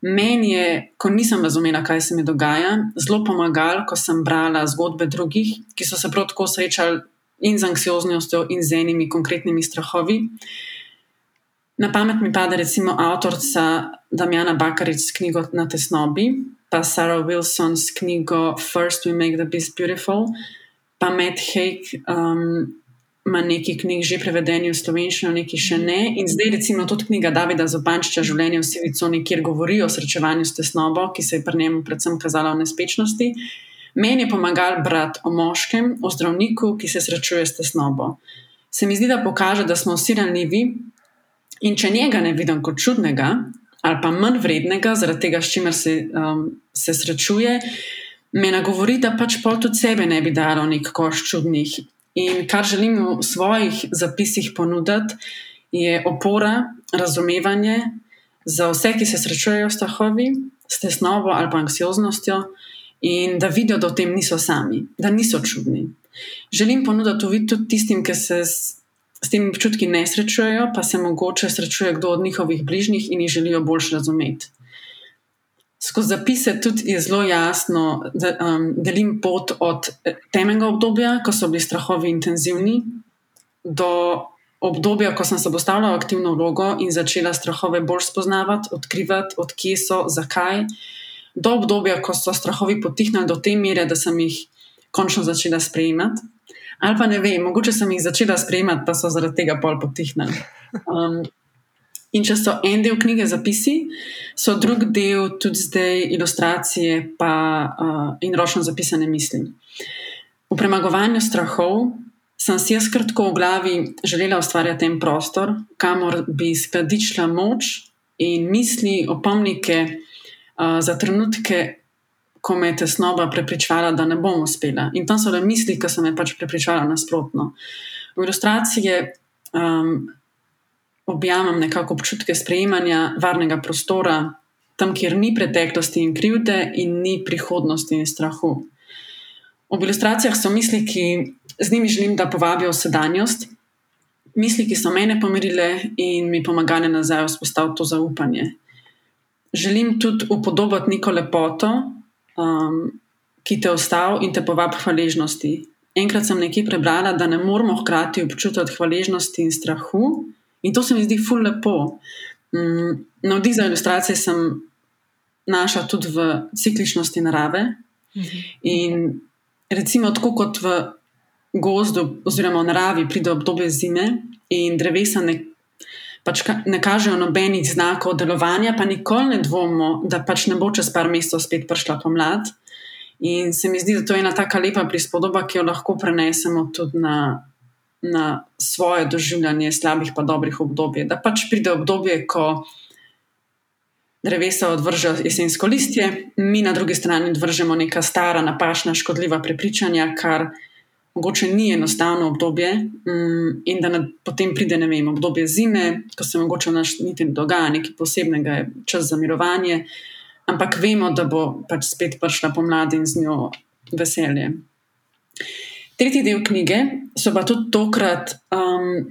Meni je, ko nisem razumela, kaj se mi dogaja, zelo pomagal, ko sem brala zgodbe drugih, ki so se prav tako srečali in z anksioznostjo, in z enimi konkretnimi strahovi. Na pamet mi pade recimo avtorica Damjana Bakarič s knjigo Na tesnobi, pa Sarah Wilson s knjigo First We Make the Beast Beautiful, pa Matt Haig um, ima nekaj knjig že prevedenih v slovenščino, nekaj še ne. In zdaj, recimo, tudi knjiga Davida Zopančiča, Življenje v sivi coni, kjer govori o srečevanju s tesnobo, ki se je pri njemu predvsem kazala v nespečnosti. Meni je pomagal brati o moškem, o zdravniku, ki se srečuje s tesnobo. Se mi zdi, da pokaže, da smo vsi ranljivi in če njega ne vidim kot čudnega ali pa manj vrednega, zaradi tega, s čimer se, um, se srečuje, me nagovori, da pač pol tudi sebe ne bi dalo nek koš čudnih In kar želim v svojih zapisih ponuditi, je opora, razumevanje za vse, ki se srečujejo s strahovi, s tesnobo ali pa anksioznostjo, in da vidijo, da v tem niso sami, da niso čudni. Želim ponuditi uvid tudi tistim, ki se s, s temi občutki ne srečujejo, pa se mogoče srečuje kdo od njihovih bližnjih in jih želijo bolj razumeti. Skozi zapise tudi je zelo jasno, da um, delim pot od eh, temeljnega obdobja, ko so bili strahovi intenzivni, do obdobja, ko sem se postavila v aktivno vlogo in začela strahove bolj spoznavati, odkrivati, odkje so, zakaj, do obdobja, ko so strahovi potihnili do te mere, da sem jih končno začela sprejemati. Ali pa ne vem, mogoče sem jih začela sprejemati, pa so zaradi tega pol potihnili. Um, In če so en del knjige zapisi, so drug del tudi zdaj ilustracije pa, uh, in ročno zapisane misli. V premagovanju strahov sem si jaz kratko v glavi želela ustvarjati en prostor, kamor bi skladiščila moč in misli, opomnike uh, za trenutke, ko me je tesnoba prepričvala, da ne bom uspela. In tam so le misli, ki so me pač prepričala nasprotno. V ilustraciji um, objamem nekako občutke sprejemanja varnega prostora, tam, kjer ni preteklosti in krivde, in ni prihodnosti in strahu. Ob ilustracijah so misli, ki z njimi želim, da povabijo sedanjost, misli, ki so mene pomirile in mi pomagale nazaj vzpostaviti to zaupanje. Želim tudi upodobiti neko lepoto, um, ki te ostavi in te povabi hvaležnosti. Enkrat sem nekje prebrala, da ne moramo hkrati občutiti hvaležnosti in strahu, In to se mi zdi ful lepo. Mm, navdih za ilustracije sem našla tudi v cikličnosti narave. In recimo, tako kot v gozdu, oziroma v naravi, pride obdobje zime in drevesa ne, pač ne kažejo nobenih znakov delovanja, pa nikoli ne dvomimo, da pač ne bo čez par mesecev spet prišla pomlad. In se mi zdi, da to je ena tako lepa prispodoba, ki jo lahko prenesemo tudi na na svoje doživljanje slabih, pa dobrih obdobij. Da pač pride obdobje, ko drevesa odvržejo jesensko listje, mi na drugi strani odvržemo neka stara, napačna, škodljiva prepričanja, kar mogoče ni enostavno obdobje, um, in da potem pride vem, obdobje zime, ko se mogoče v naš niti ne dogaja nekaj posebnega, je čas za mirovanje, ampak vemo, da bo pač spet prišla pomlad in z njo veselje. Tretji del knjige so pa tudi tokrat um,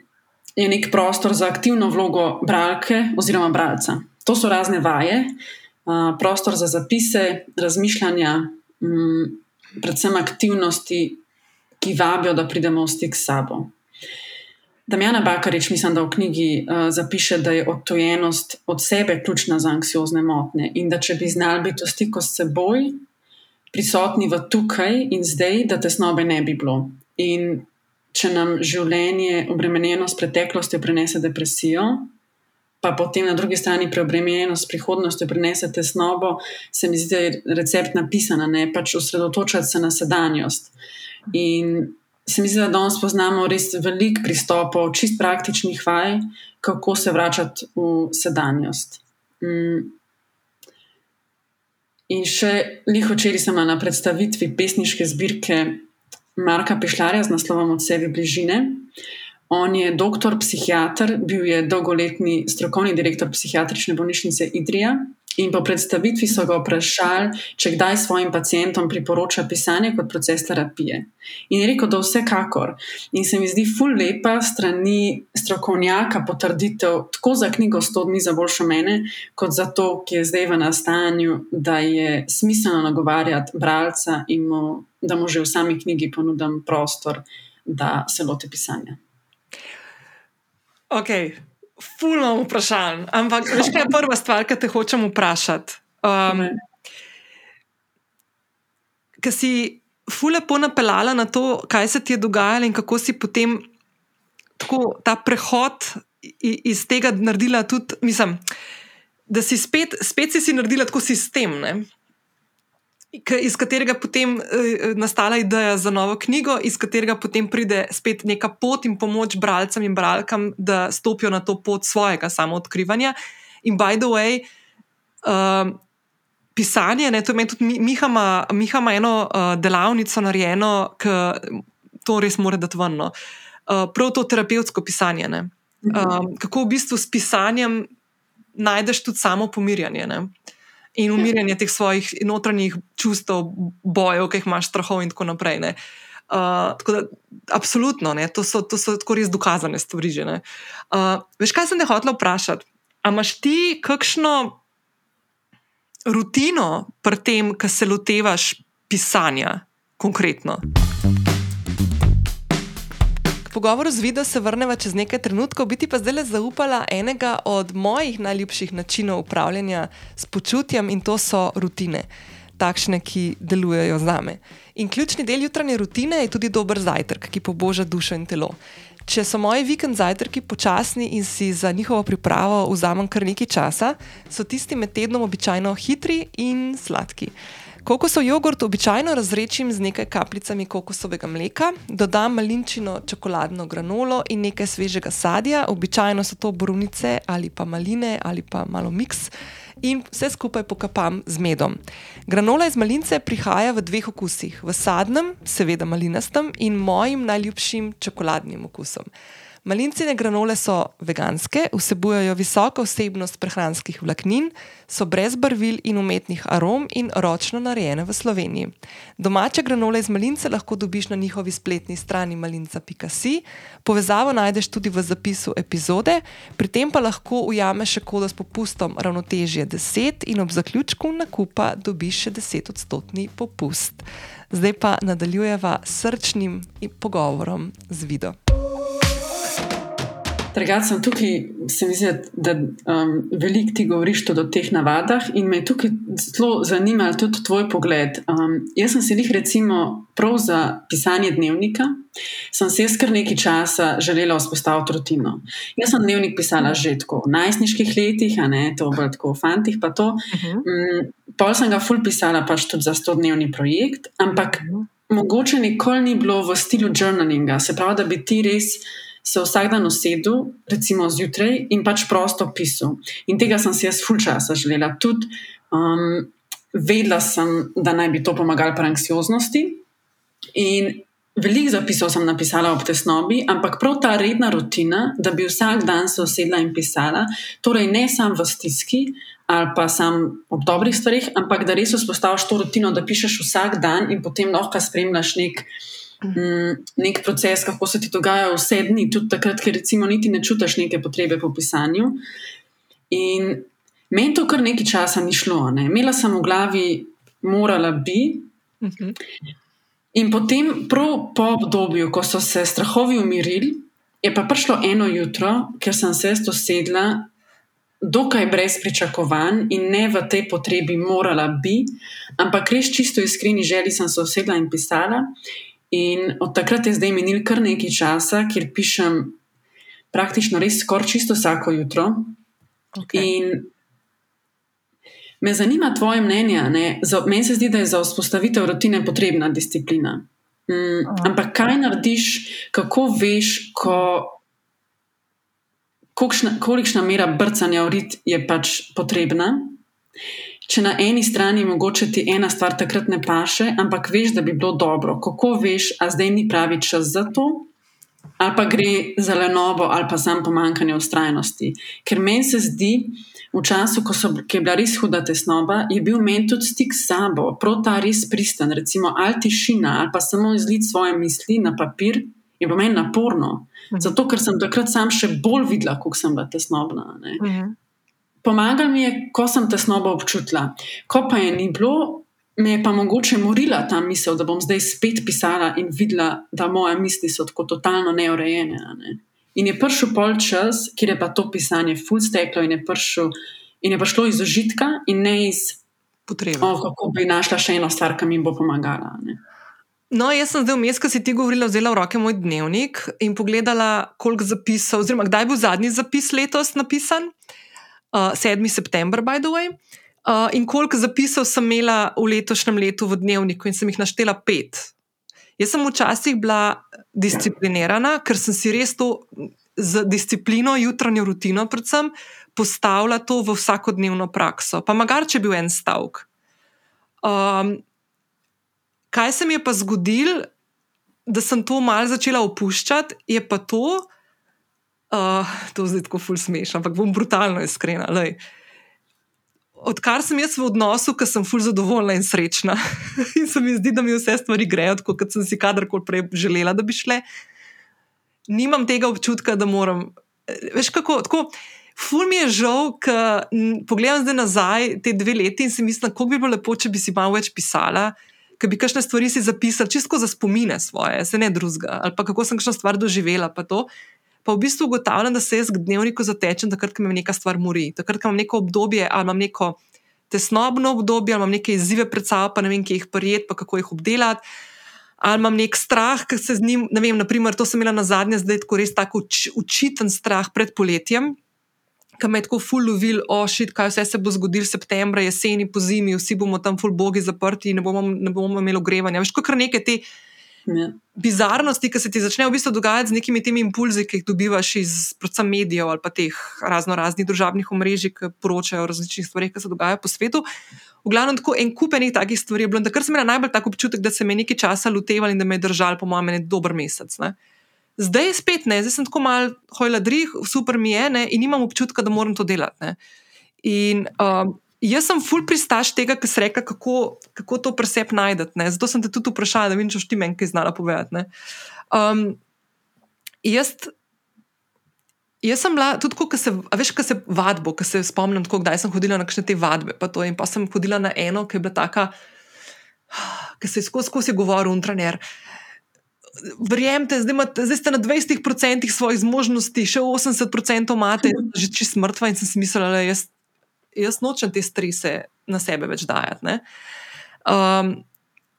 nek prostor za aktivno vlogo bralke oziroma bralca. To so razne vaje, uh, prostor za zapise, razmišljanja, um, predvsem aktivnosti, ki vabijo, da pridemo v stik s sabo. Damjana Bakarič, mislim, da v knjigi uh, zapiše, da je odtojenost od sebe ključna za anksiozne motnje in da če bi znali biti v stiku s seboj, prisotni v tukaj in zdaj, da tesnobe ne bi bilo. In če nam življenje, obremenjeno s preteklostjo, prenese depresijo, pa potem na drugi strani preobremenjeno s prihodnostjo, prenese tesnobo, se mi zdi, da je recept napisan, ne pač osredotočati se na sedanjost. In se mi zdi, da danes poznamo res veliko pristopov, čist praktičnih vaj, kako se vračati v sedanjost. Mm. In še liho včeraj sem na predstavitvi pesniške zbirke Marka Pišlarja z naslovom Od sebe bližine. On je doktor, psihiater, bil je dolgoletni strokovni direktor psihiatrične bolnišnice Idrija In po predstavitvi so ga vprašali, če kdaj svojim pacijentom priporoča pisanje kot proces terapije. In je rekel, da vsekakor. In se mi zdi ful lepa strani strokovnjaka potrditev tako za knjigo 100 dni za boljšo mene, kot za to, ki je zdaj v nastanju, da je smiselno nagovarjati bralca in mu, da mu že v sami knjigi ponudim prostor, da se loti pisanja. Okay fulno vprašanj. Ampak, veš, kaj je prva stvar, ki te hočem vprašati? Um, Ker si fulno napeljala na to, kaj se ti je dogajalo in kako si potem tako, ta prehod iz tega naredila tudi, mislim, da si spet, spet si, si naredila tako sistem. Ne? Iz katerega potem je nastala ideja za novo knjigo, iz katerega potem pride spet neka pot in pomoč bralcem in bralkam, da stopijo na to pot svojega samoodkrivanja. In by the way, uh, pisanje, ne, to je tudi Miha, ima, Miha ima eno uh, delavnico narejeno, ki to res mora dati ven. No. Uh, prav to terapevtsko pisanje. Uh, kako v bistvu s pisanjem najdeš tudi samo pomirjanje. Ne. In umirjanje teh svojih notranjih čustev, bojev, ki jih imaš, strahov, in tako naprej. Uh, tako da, absolutno, to so, to so tako res dokazane stvari. Uh, veš, kaj sem te hotel vprašati? A imaš ti kakšno rutino pri tem, ki se lotevaš pisanja, konkretno. K pogovoru z vidom se vrnemo čez nekaj trenutkov, biti pa zdaj le zaupala enega od mojih najljubših načinov upravljanja s počutjem in to so rutine. Takšne, ki delujejo za me. In ključni del jutranje rutine je tudi dober zajtrk, ki poboža dušo in telo. Če so moji vikend zajtrki počasni in si za njihovo pripravo vzamem kar nekaj časa, so tisti med tednom običajno hitri in sladki. Kokosov jogurt običajno razrečim z nekaj kapljicami kokosovega mleka, dodam malinčino čokoladno granolo in nekaj svežega sadja, običajno so to borovnice ali pa maline ali pa malo miks in vse skupaj pokapam z medom. Granola iz malince prihaja v dveh okusih: v sadnem, seveda malinastem, in mojim najljubšim čokoladnim okusom. Malincine granole so veganske, vsebujejo visoko vsebnost prehranskih vlaknin, so brez barvil in umetnih arom in ročno narejene v Sloveniji. Domače granole iz malince lahko dobiš na njihovi spletni strani malinca.si, povezavo najdeš tudi v zapisu epizode, pri tem pa lahko ujameš še kodo s popustom ravnotežje 10 in ob zaključku nakupa dobiš še 10 odstotni popust. Zdaj pa nadaljujeva srčnim pogovorom z video. Drugač sem tukaj, se mi zdi, da um, veliko ti govoriš tudi o teh navadah in me je tukaj zelo zanimalo tudi tvoj pogled. Um, jaz sem si jih recimo prav za pisanje dnevnika, sem se jaz kar nekaj časa želela vzpostaviti rutino. Jaz sem dnevnik pisala že tako v najstniških letih, a ne to bolj tako v fantih, pa to. Uh -huh. um, pol sem ga ful pisala pač tudi za 100-dnevni projekt, ampak uh -huh. mogoče nikoli ni bilo v stilu journalinga, se pravi, da bi ti res se vsak dan usedel, recimo zjutraj, in pač prosto pisal. In tega sem si jaz ful časa želela. Tudi um, vedela sem, da naj bi to pomagalo pri anksioznosti. In veliko zapisov sem napisala ob tesnobi, ampak prav ta redna rutina, da bi vsak dan se usedla in pisala, torej ne samo v stiski. Ali pa sam ob dobrih stvarih, ampak da res vzpostaviš to rutino, da pišeš vsak dan in potem lahko spremljaš nek uh, nek proces, kako se ti dogaja vse dni, tudi takrat, ker recimo niti ne čutiš neke potrebe po pisanju. In meni to kar nekaj časa ni šlo. Ne. Imela sem v glavi, morala bi. Mhm. In potem, prav po obdobju, ko so se strahovi umirili, je pa prišlo eno jutro, ker sem se sedla, dokaj brez pričakovanj in ne v tej potrebi, morala bi, ampak res čisto iskreni želji sem se usedla in pisala. In od takrat je zdaj minil kar nekaj časa, kjer pišem praktično res skoraj čisto vsako jutro. Okay. In me zanima tvoje mnenje. Meni se zdi, da je za vzpostavitev rutine potrebna disciplina. Mm, ampak kaj narediš, kako veš, ko, kolikšna mera brcanja v rit je pač potrebna? Če na eni strani mogoče ti ena stvar takrat ne paše, ampak veš, da bi bilo dobro, kako veš, a zdaj ni pravi čas za to, ali pa gre za lenobo ali pa samo pomankanje ustrajnosti. Ker meni se zdi, v času, ko, so, ko je bila res huda tesnoba, je bil meni tudi stik s sabo, prav ta res pristen, recimo ali tišina, ali pa samo izlit svoje misli na papir. Je pa meni naporno, mhm. zato ker sem takrat sam še bolj videla, kako sem bila tesnobna. Uh mhm. -huh. Pomagal mi je, ko sem tesnobo občutila. Ko pa je ni bilo, me je pa mogoče morila ta misel, da bom zdaj spet pisala in videla, da moje misli so tako totalno neurejene. Ne? In je prišel pol čas, kjer je pa to pisanje full steklo in je, prišel, in je prišlo iz užitka in ne iz potrebe. Oh, kako bi našla še eno stvar, ki mi bo pomagala. Ne? No, jaz sem zdaj vmes, ko si ti govorila, vzela v roke moj dnevnik in pogledala, koliko zapisov, oziroma kdaj bo zadnji zapis letos napisan, uh, 7. september, by the way, uh, in koliko zapisov sem imela v letošnjem letu v dnevniku, in sem jih naštela pet. Jaz sem včasih bila disciplinirana, ker sem si res to z disciplino, jutranjo rutino, predvsem postavila to v vsakodnevno prakso. Pa magar, če bil en stavek. Um, kaj se mi je pa zgodilo, da sem to malo začela opuščati, je pa to, uh, to zdaj tako ful smešno, ampak bom brutalno iskrena. Lej. Odkar sem jaz v odnosu, ker sem ful zadovoljna in srečna, in se mi zdi, da mi vse stvari grejo tako, kot sem si kadarkoli prej želela, da bi šle, nimam tega občutka, da moram. Veš kako, tako. Ful mi je žal, ker pogledam zdaj nazaj te dve leti in si mislim, kako bi bilo lepo, če bi si malo več pisala, ki bi kakšne stvari si zapisali, čisto za spomine svoje, se ne drugega, ali pa kako sem kakšno stvar doživela. Pa, pa v bistvu ugotavljam, da se jaz k dnevniku zatečem, takrat, ko me neka stvar mori, takrat, ko imam neko obdobje ali imam neko tesnobno obdobje, ali imam neke izzive pred sabo, pa ne vem, kje jih prijet, pa kako jih obdelati. Ali imam nek strah, ki se z njim, ne vem, naprimer, to sem imela na zadnje, zdaj tako res tako uč, učiten strah pred poletjem, ki me je tako ful lovil, ošit, kaj vse se bo zgodilo septembra, jeseni, po zimi, vsi bomo tam ful bogi zaprti ne bomo, ne bomo imeli ogrevanja. Veš, kar nekaj te ja. bizarnosti, ki se ti začnejo v bistvu dogajati z nekimi temi impulzi, ki jih dobivaš iz predvsem medijev ali pa teh razno raznih družabnih omrežij, ki poročajo o različnih stvarih, ki se dogajajo po svetu. V glavnem, tako en kupenih takih stvari je bilo, da kar sem imela najbolj tako občutek, da se me nekaj časa lutevali in da me je držal, po mojem, dober mesec. Ne. Zdaj je spet ne, zdaj sem tako mal hojla drih, super mi je ne, in imam občutka, da moram to delati. Ne. In um, jaz sem full pristaš tega, ki se reka, kako, kako to presep najdete. Zato sem te tudi vprašala, da vidiš, če ti meni kaj znala povedati. Um, jaz, jaz sem bila tudi, ko se, veš, ko se vadbo, ko se spomnim, tako, kdaj sem hodila na kakšne te vadbe. Pa, to, pa sem hodila na eno, ki je bila taka, ki se je skozi skozi govoril, untraner verjemite, zdaj, zdaj ste na 20% svojih zmožnosti, še 80% imate, že čist mrtva in sem si mislila, da jaz, jaz nočem te strese na sebe več dajati. Um,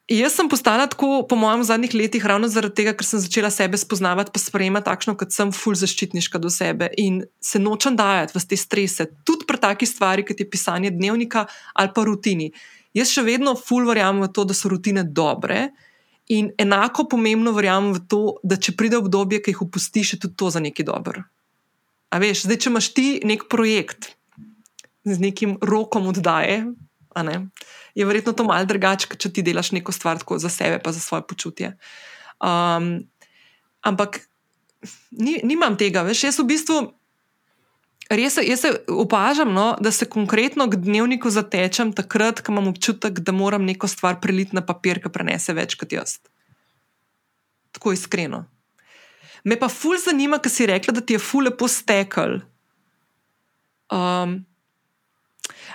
jaz sem postala tako, po mojem, v zadnjih letih, ravno zaradi tega, ker sem začela sebe spoznavati, pa sprejemati takšno, kot sem, ful zaščitniška do sebe in se nočem dajati v te strese, tudi pri takih stvarih, kot je pisanje dnevnika ali pa rutini. Jaz še vedno ful verjamem v to, da so rutine dobre. In enako pomembno verjamem v to, da če pride obdobje, ki jih opustiš, je tudi to za nekaj dobro. A veš, zdaj, če imaš ti nek projekt z nekim rokom oddaje, ne, je verjetno to malce drugače, če ti delaš neko stvar za sebe, pa za svoje počutje. Um, ampak ni, nimam tega, veš, jaz v bistvu. Res je, jaz se opažam, no, da se konkretno k dnevniku zatečem takrat, ko imam občutek, da moram neko stvar preliti na papir, ki prenese več kot jaz. Tako iskreno. Me pa ful zanima, ker si rekla, da ti je ful lepo stekel. Um,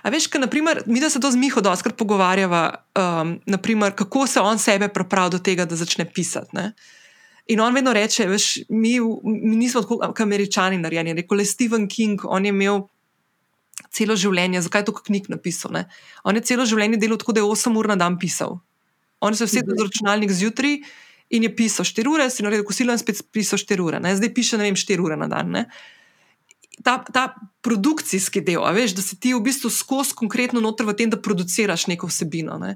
a veš, kaj, naprimer, mi da se to z Miho doskrat pogovarjava, um, naprimer, kako se on sebe pripravi do tega, da začne pisati. Ne? In on vedno reče, veš, mi, mi nismo tako kot američani narejeni. Rekel je Stephen King, on je imel celo življenje, zakaj je to knjig napisal. Ne? On je celo življenje delal tako, da je 8 ur na dan pisal. On se je vsedel za računalnik zjutraj in je pisal 4 ure, si naredil kosilo in spet pisal 4 ure. Ne? Zdaj piše, ne vem, 4 ure na dan. Ne? Ta, ta produkcijski del, veš, da si ti v bistvu skozi konkretno noter v tem, da produciraš neko vsebino. Ne?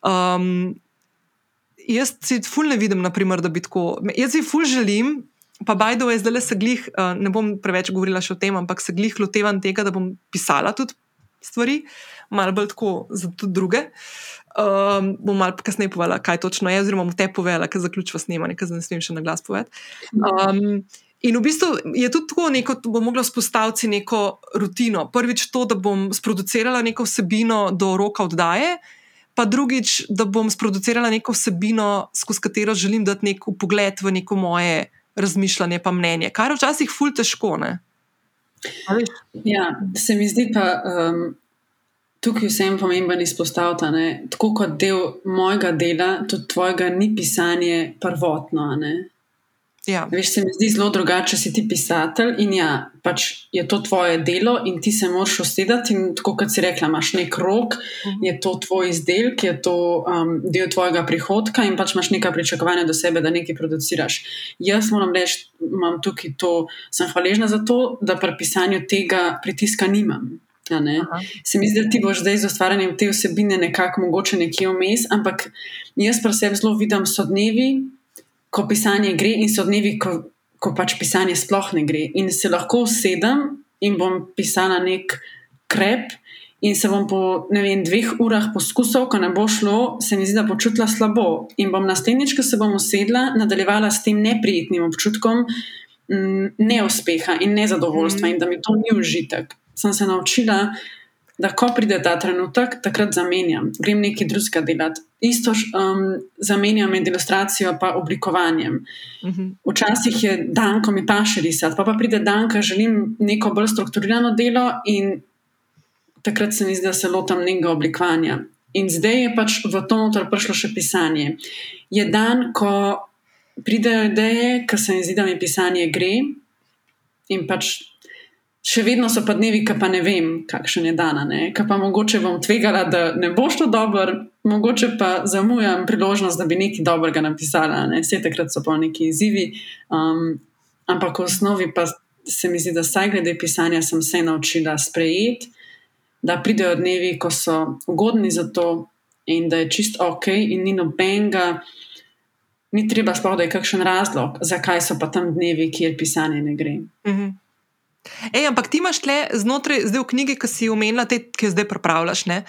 Um, jaz si ful ne vidim, naprimer, da bi tako. Jaz si ful želim, pa bajdo je zdaj le se glih, uh, ne bom preveč govorila še o tem, ampak se glih lotevam tega, da bom pisala tudi stvari, malo bolj tako za tudi druge. Um, bom malo kasneje povedala, kaj točno je, oziroma bom te povedala, ker zaključujem snemanje, ker ne smem še na glas povedati. Um, In v bistvu je tudi tako, da bom mogla vzpostaviti neko rutino. Prvič to, da bom sproducirala neko vsebino do roka oddaje, pa drugič, da bom sproducirala neko vsebino, skozi katero želim dati nek pogled v neko moje razmišljanje, pa mnenje, kar je včasih ful težko. Ne? Ja, se mi zdi pa um, tukaj vsem pomemben izpostaviti, da tako kot del mojega dela, tudi tvojega ni pisanje prvotno. Ja. Veš, se mi zdi zelo drugače, če si ti pisatelj in ja, pač je to tvoje delo in ti se moraš usedeti. In tako kot si rekla, imaš nek rok, Mhm. je to tvoj izdelek, je to um, del tvojega prihodka in pač imaš nekaj pričakovanja do sebe, da nekaj produciraš. Jaz moram reči, imam tukaj to, sem hvaležna za to, da pri pisanju tega pritiska nimam. Se mi zdi, da ti boš zdaj z ustvarjanjem te vsebine nekako mogoče nekje vmes, ampak jaz pri sebi zelo vidim so dnevi, ko pisanje gre, in so dnevi, ko, ko pač pisanje sploh ne gre. In se lahko usedem in bom pisala nek krep, in se bom po vem, dveh urah poskusov, ko ne bo šlo, se mi zdi, da počutila slabo. In bom naslednjič, ko se bom usedla, nadaljevala s tem neprijetnim občutkom mm, neuspeha in nezadovoljstva, Mhm. in da mi to ni užitek. Sem se naučila, da ko pride ta trenutek, takrat zamenjam, grem nekaj drugega delati. Isto um, zamenjam med ilustracijo in oblikovanjem. Mhm. Včasih je dan, ko mi paše risati, pa pa pride dan, ko želim neko bolj strukturirano delo in takrat se mi zdi, da se lotam nekega oblikovanja. In zdaj je pač v to notor prišlo še pisanje. Je dan, ko pridejo ideje, ko se mi zdi, da mi pisanje gre in pač. Še vedno so pa dnevi, ki pa ne vem, kakšen je dan, ki pa mogoče bom tvegala, da ne bo šlo dobro, mogoče pa zamujam priložnost, da bi nekaj dobrega napisala. Ne? Vse takrat so pa neki izzivi, um, ampak v osnovi pa se mi zdi, da vsaj glede pisanja sem se naučila sprejeti, da pridejo dnevi, ko so ugodni za to in da je čist ok, in ni nobenega, ni treba sploh, da je kakšen razlog, zakaj so pa tam dnevi, kjer pisanje ne gre. Mhm. Ej, ampak ti imaš tle znotraj, zdaj v knjigi, ki si omenila, te, ki jo zdaj pripravljaš, ne,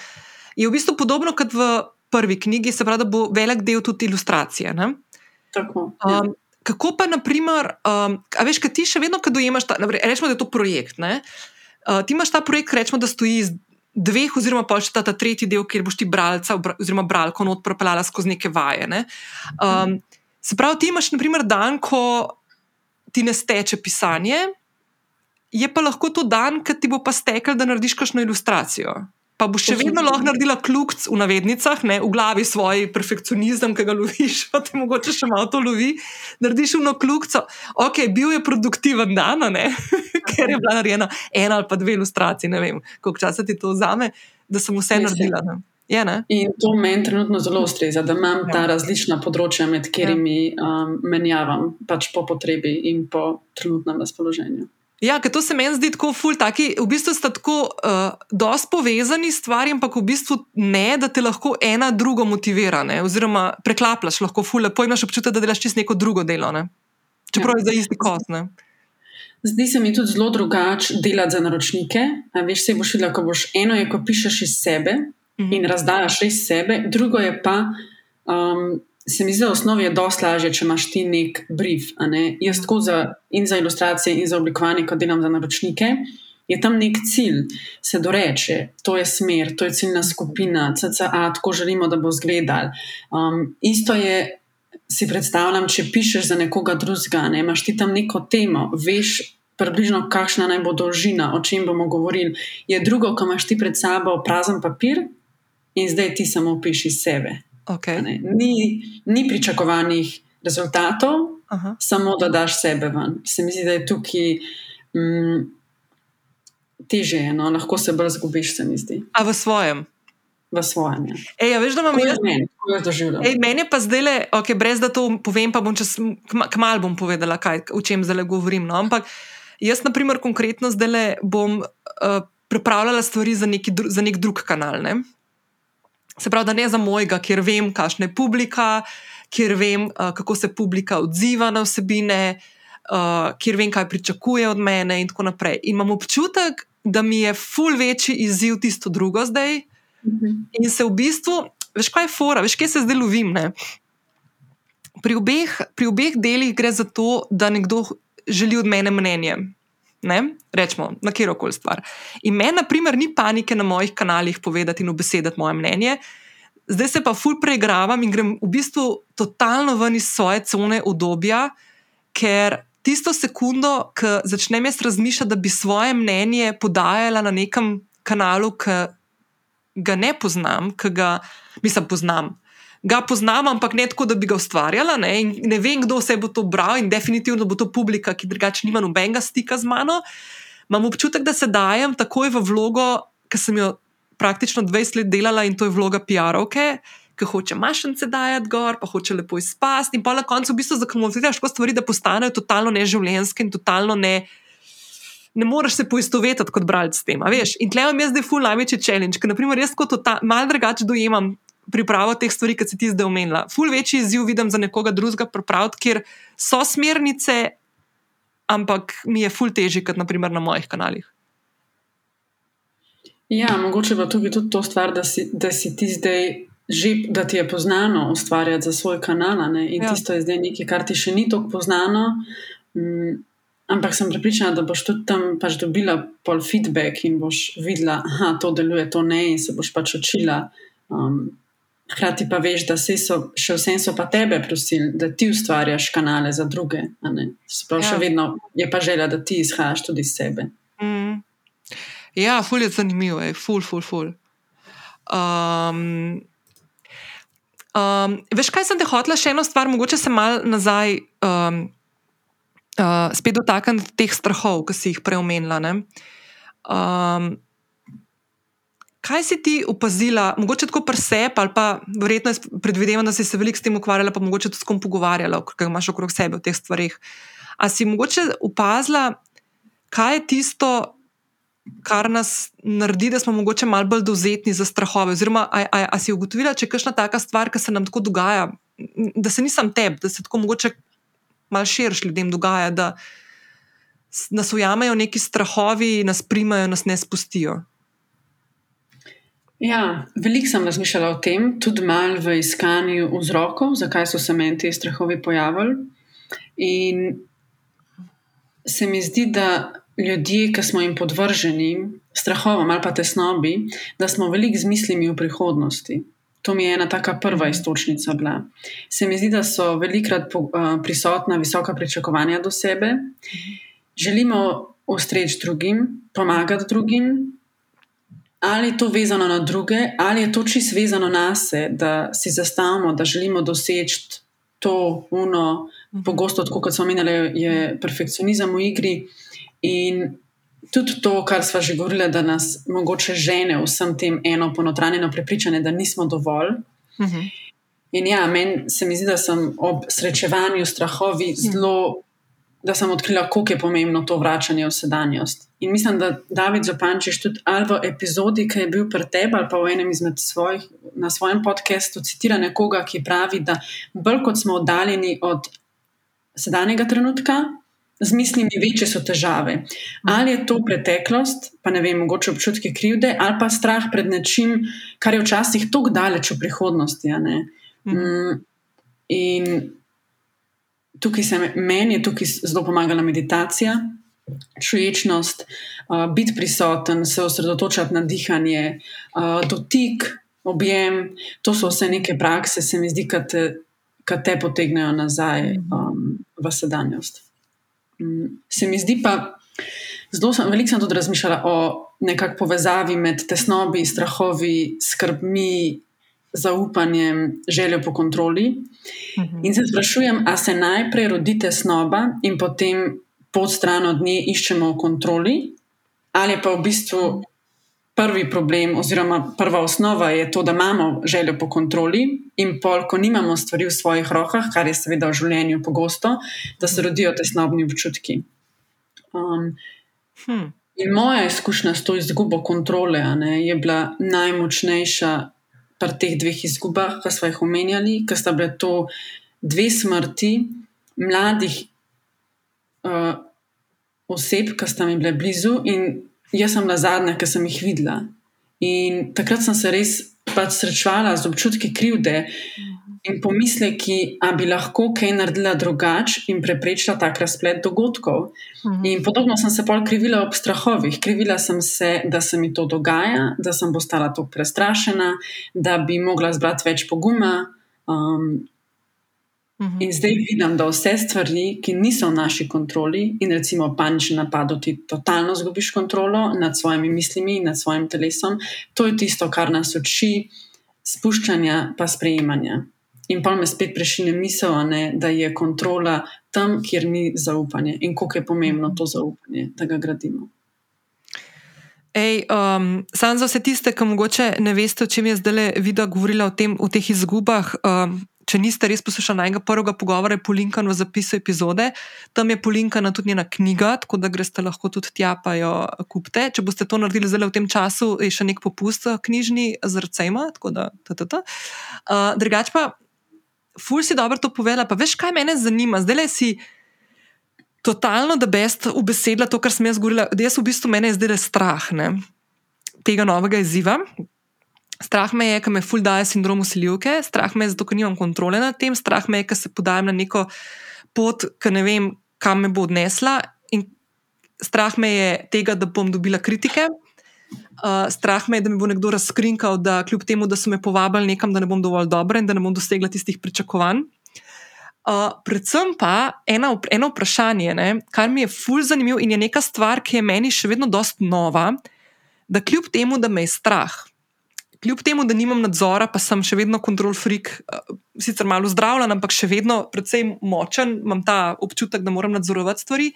je v bistvu podobno kot v prvi knjigi, se pravi, da bo velik del tudi ilustracije. Ne? Tako. ja. Um, kako pa, naprimer, um, a veš, kaj ti še vedno, ko dojemaš, ta, naprej, rečemo, da je to projekt. ne, Uh, ti imaš ta projekt, rečemo, da stoji iz dveh, oziroma pa še ta, ta tretji del, kjer boš ti bralca oziroma bralko not propeljala skozi neke vaje. Ne? Um, se pravi, ti imaš, naprimer, dan, ko ti ne steče pisanje, je pa lahko to dan, ki ti bo pa stekel, da narediš kakšno ilustracijo. Pa boš še vedno lahko naredila kljukc v navednicah, ne, v glavi svoj perfekcionizem, ki ga loviš, pa te mogoče še malo to lovi, narediš eno kljukco. Ok, bil je produktiven dan, ne, ker je bila narejena ena ali pa dve ilustraciji, ne vem, koliko časa ti to vzame, da sem vse je. naredila. Ne. Je, ne? In to meni trenutno zelo ustreza, da imam Ja. ta različna področja, med katerimi um, menjavam, pač po potrebi in po trenutnem razpoloženju. Ja, ker to se meni zdi tako ful, taki, v bistvu sta tako uh, dosti povezani stvari, ampak v bistvu ne, da te lahko ena drugo motivira, ne? oziroma preklaplaš lahko ful, lepo imaš občutek, da delaš čisto neko drugo delo. Ne? Čeprav Ja. je za isti kos. Ne? Zdi se mi tudi zelo drugače delati za naročnike. A veš, se boš videla, ko boš eno je, ko pišeš iz sebe Mhm. in razdajaš iz sebe, drugo je pa, um, se mi zdi, da v osnovi je dosti lažje, če imaš ti nek brief. Ne? Jaz tako za, in za ilustracije, in za oblikovanje, ko delam za naročnike. Je tam nek cilj, se doreče, to je smer, to je ciljna skupina, CCA, tako želimo, da bo izgledal. Um, isto je, si predstavljam, če pišeš za nekoga drugega, ne, imaš ti tam neko temo, veš približno, kakšna naj bo dolžina, o čem bomo govorili. Je drugo, ko imaš ti pred sabo prazen papir in zdaj ti samo piši sebe. Okay. ne. Ni, ni pričakovanih rezultatov, Aha. samo da daš sebe ven. Se mi zdi, da je tukaj. Mm, Teže je, no? lahko se bolj zgubiš, se mi zdi, A v svojem. v svojem. ja. Ej, a veš, da imam jaz meni, tako jaz doživljam. Ej, meni je pa zdaj le, okay, brez da to povem, pa bom čez kma- kmalu bom povedala, kaj, o čem zdaj govorim. No? Ampak jaz, na primer, konkretno zdaj le bom uh, pripravljala stvari za, dru- za nek drug kanal. Ne? Se pravi, da ne za mojega, kjer vem, kakšna je publika, kjer vem, uh, kako se publika odziva na vsebine, uh, kjer vem, kaj pričakuje od mene, in tako naprej. In imam občutek, da mi je ful večji izziv tisto drugo zdaj. Mhm. In se v bistvu, veš, kaj je fora, veš, kje se zdaj lovim. Ne? Pri obeh, pri obeh delih gre za to, da nekdo želi od mene mnenje. Ne? Rečemo, na kjer koli stvar. In meni, na primer, ni panike na mojih kanalih povedati in obesedati moje mnenje. Zdaj se pa ful preigravam in grem v bistvu totalno ven iz svoje cone obdobja, ker tisto sekundo, ko začnem jaz razmišljati, da bi svoje mnenje podajala na nekem kanalu, ki ga ne poznam, ki ga mislim, poznam. Ga poznam, ampak ne tako, da bi ga ustvarjala. Ne, ne vem, kdo se bo to bral in definitivno bo to publika, ki drugače nima nobenega stika z mano. Imam občutek, da se dajem takoj v vlogo, ki sem jo praktično 20 let delala in to je vloga PR-ovke. Ki hoče mašence dajati gor, pa hoče lepo izpasti, in pa na koncu v bistvu zakamufliraš tako stvari, da postanejo totalno neživljenjske in totalno ne, ne moreš se poistovetiti kot bralec s tem. In tle imam jaz zdaj full največji challenge, ker naprimer jaz kot malo drugače dojemam pripravo teh stvari, kot si ti zdaj omenila. Ful večji izziv vidim za nekoga drugega pripraviti, kjer so smernice, ampak mi je ful težji, kot naprimer na mojih kanalih. Ja, mogoče pa tukaj tudi to stvar, da si, da si ti zdaj. Že da ti je poznano ustvarjati za svoj kanal, ne? in ja. tisto je zdaj nekaj, kar ti še ni tako poznano. Um, ampak sem pripričana, da boš tudi tam pač dobila pol feedback in boš videla, da to deluje, to ne, in se boš pač učila. Um, Hkrati pa veš, da so, še vsem so pa tebe prosili, da ti ustvarjaš kanale za druge. Sprav, ja. Še vedno je pa želja, da ti izhajaš tudi iz sebe. Mm. Ja, ful je zanimivo, je ful, ful, ful. Um, um, veš, kaj sem te hotela, še eno stvar, mogoče se mal nazaj um, uh, spet dotakniti teh strahov, ki si jih preomenila. Um, Kaj si ti opazila, mogoče tako presep, ali pa verjetno predvidevam, da si se veliko s tem ukvarjala, pa mogoče tudi s kom pogovarjala, ker imaš okrog sebe v teh stvarih. A si mogoče opazila, kaj je tisto, kar nas naredi, da smo mogoče malo bolj dovzetni za strahove? Oziroma, a, a, a si ugotovila, če je kakšna taka stvar, ki se nam tako dogaja, da se nisem teb, da se tako mogoče malo širš ljudem dogaja, da nas ujamejo neki strahovi, nas primajo, nas ne spustijo. Ja, veliko sem razmišljala o tem, tudi malo v iskanju vzrokov, zakaj so se meni ti strahovi pojavili. In se mi zdi, da ljudje, ki smo jim podvrženi strahovom ali pa tesnobi, da smo veliko z mislimi v prihodnosti. To mi je ena taka prva istočnica bila. Se mi zdi, da so velikrat prisotna visoka pričakovanja do sebe, želimo ustreči drugim, pomagati drugim, ali je to vezano na druge, ali je to čisto vezano na sebe, da si zastavimo, da želimo doseči to, uno, mhm. pogosto, tako kot smo omenjali, je perfekcionizem v igri. In tudi to, kar smo že govorili, da nas mogoče žene vsem tem eno ponotranjeno prepričanje, da nismo dovolj. Uh mhm. -huh. In ja, meni se mi zdi, da sem ob srečevanju s strahovi mhm. zelo da sem odkrila, kako je pomembno to vračanje v sedanjost. In mislim, da David Zopančiš tudi ali v epizodi, ki je bil pri tebi, ali pa v enem izmed svojih, na svojem podkastu, citira nekoga, ki pravi, da bolj kot smo oddaljeni od sedanjega trenutka. Z mislimi večje so težave. Ali je to preteklost, pa ne vem, mogoče občutki krivde, ali pa strah pred nečim, kar je včasih tako daleč v prihodnosti. Mm. In tukaj se meni je tukaj zelo pomagala meditacija, čuječnost, uh, biti prisoten, se osredotočati na dihanje, uh, dotik, objem. To so vse neke prakse, se mi zdi, ki te, te potegnejo nazaj um, v sedanjost. Um, se mi zdi pa, zelo sem, veliko sem tudi razmišljala o nekakšni povezavi med tesnobi, strahovi, skrbmi, zaupanjem, željo po kontroli. In se sprašujem, ali se najprej rodite snoba in potem pod stran od nje iščemo v kontroli, ali pa v bistvu prvi problem, oziroma prva osnova je to, da imamo željo po kontroli in pol, ko nimamo stvari v svojih rokah, kar je seveda v življenju pogosto, da se rodijo te snobni občutki. Um, hm. In moja izkušnja s to izgubo kontrole ne, je bila najmočnejša pri teh dveh izgubah, ki smo jih omenjali, ker sta bile to dve smrti mladih uh, oseb, ki sta mi bile blizu, in jaz sem bila zadnja, ki sem jih videla. In takrat sem se res pač srečala z občutki krivde. In pomisleki, da bi lahko kaj naredila drugače in preprečila tak razplet dogodkov. Mhm. In podobno sem se pol krivila ob strahovih. Krivila sem se, da se mi to dogaja, da sem postala tako prestrašena, da bi mogla zbrati več poguma. Um, mhm. In zdaj vidim, da vse stvari, ki niso v naši kontroli, in recimo panični napad, ti totalno zgubiš kontrolo nad svojimi mislimi in nad svojim telesom, to je tisto, kar nas uči spuščanja, pa sprejemanja. in pa me spet prešine misel, ne, da je kontrola tam, kjer ni zaupanje in koliko je pomembno to zaupanje, da ga gradimo. Ej, um, Sam za vse tiste, ki morda ne veste, o čem je zdaj videla, govorila o, tem, o teh izgubah. Um, če niste res poslušali najnega prvega pogovora, je polinkan v zapisu epizode. Tam je polinkana tudi njena knjiga, tako da greste lahko tudi tja, pa jo kupite. Če boste to naredili zelo v tem času, je še nek popust knjižni z recema. Uh, drugač pa, ful si dobro to povedala. Pa veš, kaj mene zanima? Zdaj le si totalno, da best ubesedila to, kar sem jaz govorila. Jaz v bistvu mene je zdaj le strah ne, tega novega izziva. Strah me je, ker me ful daje sindrom usiljivke, strah me je, zato ker nimam kontrole nad tem, strah me je, ker se podajam na neko pot, ki ne vem, kam me bo odnesla. In strah me je tega, da bom dobila kritike. Uh, strah me je, da mi bo nekdo razkrinkal, da kljub temu, da so me povabili nekam, da ne bom dovolj dobra in da ne bom dosegla tistih pričakovanj. Uh, predvsem pa ena, eno vprašanje, ne, kar mi je fulj zanimivo in je neka stvar, ki je meni še vedno dosti nova, da kljub temu, da me je strah, kljub temu, da nimam nadzora, pa sem še vedno kontrol freak, uh, sicer malo zdravljen, ampak še vedno precej močen, imam ta občutek, da moram nadzorovati stvari.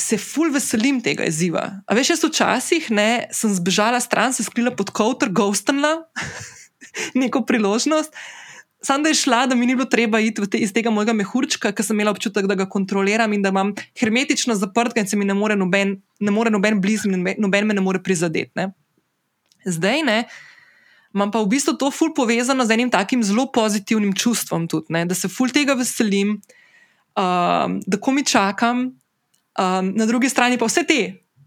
Se ful veselim tega izziva. A veš, jaz včasih ne, sem zbežala stran, se skrila pod kavter, ghostala neko priložnost. Sam da je šla, da mi ni bilo treba iti te, iz tega mojega mehurčka, ker sem imela občutek, da ga kontroliram in da imam hermetično zaprt, in se mi ne more noben, ne more noben blizu, noben me ne more prizadeti. Ne. Zdaj ne, imam pa v bistvu to ful povezano z enim takim zelo pozitivnim čustvom, tudi, ne, da se ful tega veselim, um, da ko mi čakam, um, na drugi strani pa vse te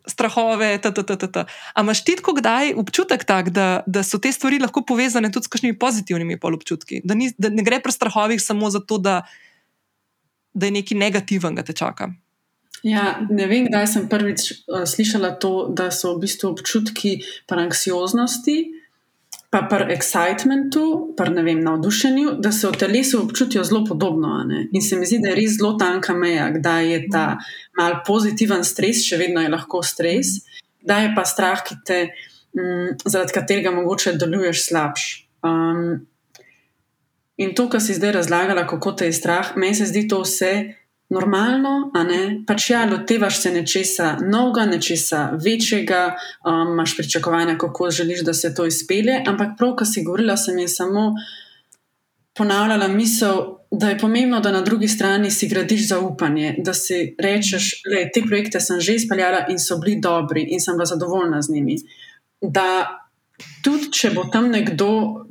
strahove. Ampak imaš ti tako kdaj občutek tak, da, da so te stvari lahko povezane tudi s kakšnimi pozitivnimi občutki? Da, ni, da ne gre pri strahovih samo zato, da, da je nekaj negativnega te čaka. Ja, ne vem, kdaj sem prvič uh, slišala to, da so v bistvu občutki anksioznosti pa pri excitementu, pri navdušenju, da se v telesu občutijo zelo podobno. In se mi zdi, da je res zelo tanka meja, kdaj je ta mal pozitiven stres, še vedno je lahko stres, kdaj je pa strah, te, m, zaradi katerega mogoče deluješ slabš. Um, in to, kar si zdaj razlagala, kako te je strah, meni se zdi to vse normalno, a ne pač ja, lotevaš se nečesa novega, nečesa večjega, um, imaš pričakovanja, kako želiš, da se to izpelje. Ampak prav, kar si govorila, sem jim samo ponavljala misel, da je pomembno, da na drugi strani si gradiš zaupanje, da si rečeš, da te projekte sem že izpeljala in so bili dobri in sem bila zadovoljna z njimi. Da tudi če bo tam nekdo,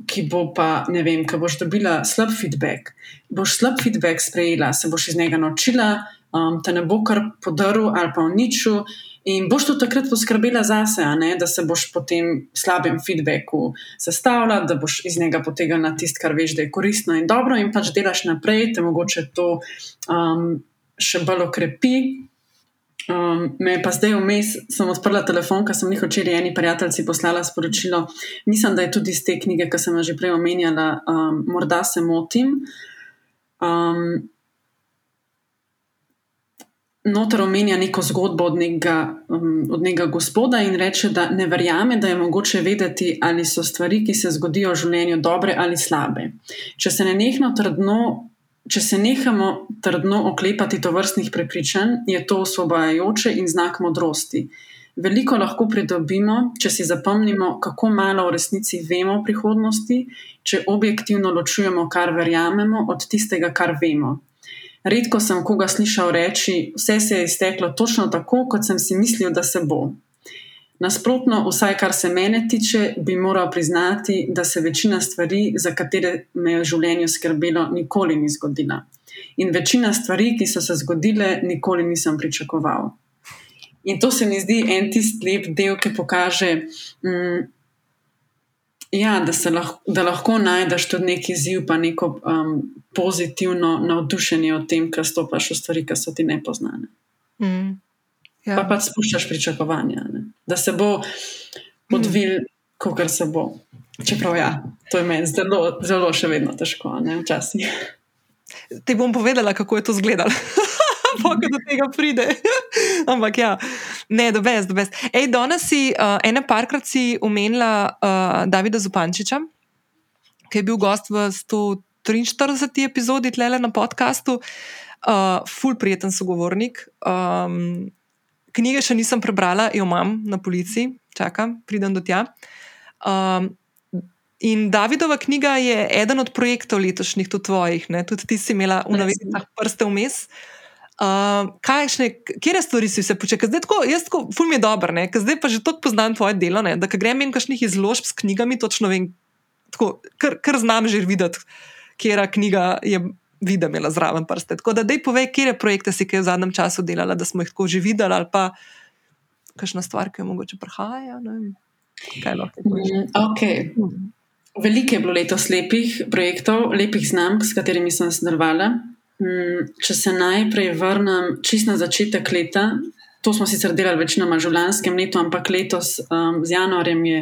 ki bo pa ne vem, ki boš dobila slab feedback, boš slab feedback sprejela, se boš iz njega naučila, um, te ne bo kar podaril ali pa uničil. In boš to takrat poskrbela zase, da se boš po tem slabem feedbacku sestavljala, da boš iz njega potegnila tisto, kar veš, da je koristno in dobro, in pač delaš naprej, te mogoče to um, še bolj okrepi. Um, me pa zdaj vmes, sem odprla telefon, ker sem jih včeraj eni prijatelji poslala sporočilo. Mislim, da je tudi iz te knjige, ki sem jo že prej omenjala, um, morda se motim. Um, Notor omenja neko zgodbo od nekega, um, od nekega gospoda in reče, da ne verjame, da je mogoče vedeti, ali so stvari, ki se zgodijo v življenju, dobre ali slabe. Če se ne nekno trdno Če se nehamo trdno oklepati to vrstnih prepričanj, je to osvobajajoče in znak modrosti. Veliko lahko pridobimo, če si zapomnimo, kako malo v resnici vemo o prihodnosti, če objektivno ločujemo, kar verjamemo, od tistega, kar vemo. Redko sem koga slišal reči: Vse se je izteklo točno tako, kot sem si mislil, da se bo. Nasprotno, vsaj kar se mene tiče, bi moral priznati, da se večina stvari, za katere me je v življenju skrbelo, nikoli ni zgodila. In večina stvari, ki so se zgodile, nikoli nisem pričakoval. In to se mi zdi en tisti lep del, ki pokaže, um, ja, da, lahko, da lahko najdeš tudi neki ziv, pa neko um, pozitivno navdušenje o tem, kar stopaš v stvari, ki so ti nepoznane. Mm. Ja. Pa pa spuščaš pričakovanja, ne? da se bo odvil, mm. kot se bo. Čeprav ja, to je meni zelo, zelo še vedno težko, včasih. Ti bom povedala, kako je to izgledalo. Pokaj do tega pride. Ampak ja, ne, da best, da best. Ej, danes si uh, ene parkrat si umenila uh, Davida Zupančiča, ki je bil gost v 143. epizodi tlele na podkastu. Uh, ful prijeten sogovornik. Um, knjige še nisem prebrala, jo imam na policiji, čakam, pridem do tja. Um, in Davidova knjiga je eden od projektov letošnjih, tudi tvojih, ne? tudi ti si imela v navednicah prste vmes. Uh, Kje stvari si se počela? Zdaj, tako, jaz, tako, ful mi je dobro, ker zdaj pa že tako poznam tvoje delo, ne? da grem in kakšnih izložb s knjigami, točno vem, tako, kar, kar znam že videti, kera knjiga je videla, imela zraven prste. Tako da, dej povej, kje projekte si kaj v zadnjem času delala, da smo jih tako že videli, ali pa kakšna stvar, ki jo mogoče prihaja. Mm, okay. Veliko je bilo letos lepih projektov, lepih znamk, s katerimi sem sodelovala. Mm, če se najprej vrnem čist na začetek leta, to smo sicer delali večinoma v življenjskem letu, ampak letos um, z januarjem je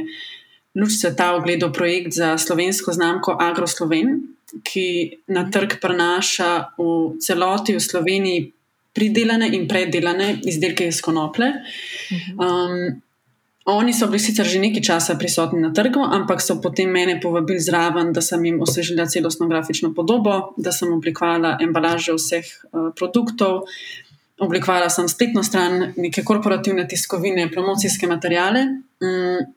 luč sveta ogledal projekt za slovensko znamko AgroSloven, ki na trg prenaša v celoti v Sloveniji pridelane in predelane izdelke iz konople. Um, oni so bili sicer že nekaj časa prisotni na trgu, ampak so potem mene povabili zraven, da sem jim osvežila celostno grafično podobo, da sem oblikovala embalaže vseh uh, produktov. Oblikovala sem spletno stran, neke korporativne tiskovine, promocijske materijale. Um,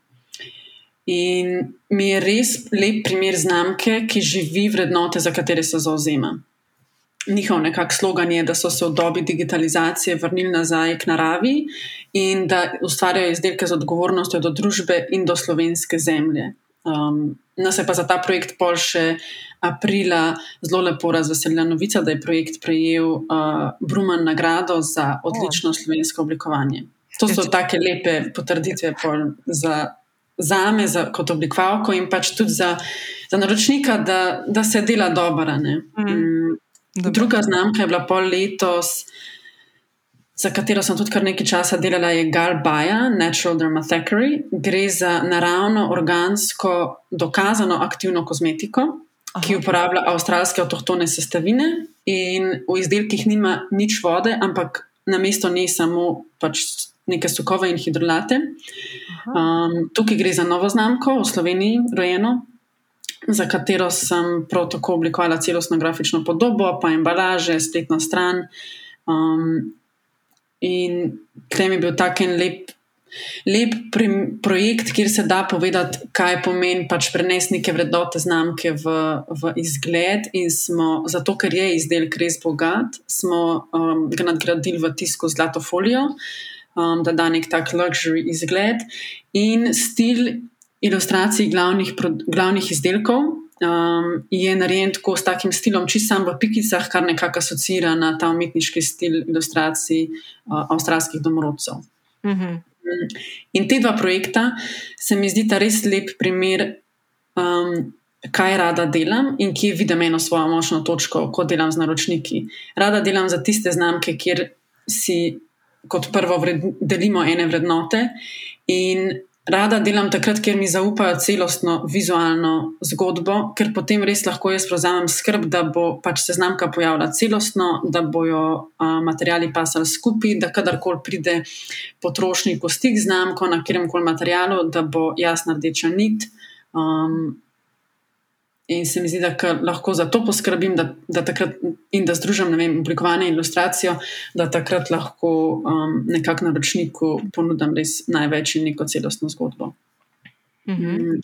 In mi je res lep primer znamke, ki živi vrednote, za katere se zauzema. Njihov nekakšen slogan je, da so se v dobi digitalizacije vrnili nazaj k naravi in da ustvarjajo izdelke z odgovornostjo do družbe in do slovenske zemlje. Um, nas je pa za ta projekt pol še aprila zelo lepo razveselila novica, da je projekt prejel uh, Bruman nagrado za odlično slovensko oblikovanje. To so take lepe potrditve za za me, za, kot oblikovalko, in pač tudi za, za naročnika, da, da se dela dobro. Mm. Mm. Druga znamka je bila pol letos, za katero sem tudi kar nekaj časa delala, je Galbaja, Natural Dermathecary. Gre za naravno, organsko, dokazano aktivno kozmetiko. Aha. Ki uporablja avstralske avtohtone sestavine, in v izdelkih nima nič vode, ampak na mesto ne samo pač neke sokove in hidrolate. Um, tukaj gre za novo znamko v Sloveniji, rojeno, za katero sem prav tako oblikovala celostno grafično podobo, pa embalaže, spletno stran. Um, in tem je bil tak en lep. Lep projekt, kjer se da povedati, kaj pomeni pač prenesti neke vrednote znamke v, v izgled. In smo, zato ker je izdelek res bogat, smo um, ga nadgradili v tisku zlato folijo. Uh, um, da da nek tak luxury izgled in stil ilustracij glavnih, glavnih izdelkov. Um, je narejen tako s takim stilom, čist sam v pikicah, kar nekako asocira na ta umetniški stil ilustracij uh, avstralskih domorodcev. Mm -hmm. In te dva projekta se mi zdita res lep primer, um, kaj rada delam in kje vidim eno svojo močno točko, ko delam z naročniki. Rada delam za tiste znamke, kjer si kot prvo vred, delimo ene vrednote. In rada delam takrat, ker mi zaupajo celostno vizualno zgodbo, ker potem res lahko jaz prevzamem skrb, da bo pač se znamka pojavila celostno, da bojo a, materiali pasali skupaj, da kadarkoli pride potrošnik v stik z znamko na kjerem koli materialu, da bo jasna rdeča nit. Um, In se mi zdi, da lahko za to poskrbim, da, da takrat in da združim vem, oblikovanje in ilustracijo, da takrat lahko um, nekako naročniku ponudim res največ in neko celostno zgodbo. Mhm.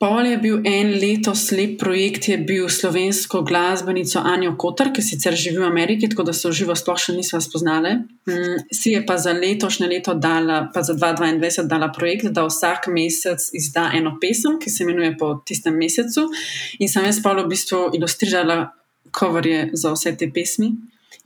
Pol je bil en letos lep projekt, je bil slovensko glasbenico Anjo Kotar, ki sicer živi v Ameriki, tako da se v živo sploh še nismo spoznali. Mm, si je pa za letošnje leto dala, pa za 2022 dala projekt, da vsak mesec izda eno pesem, ki se imenuje po tistem mesecu. In sem jaz pa v bistvu ilustrirala coverje za vse te pesmi.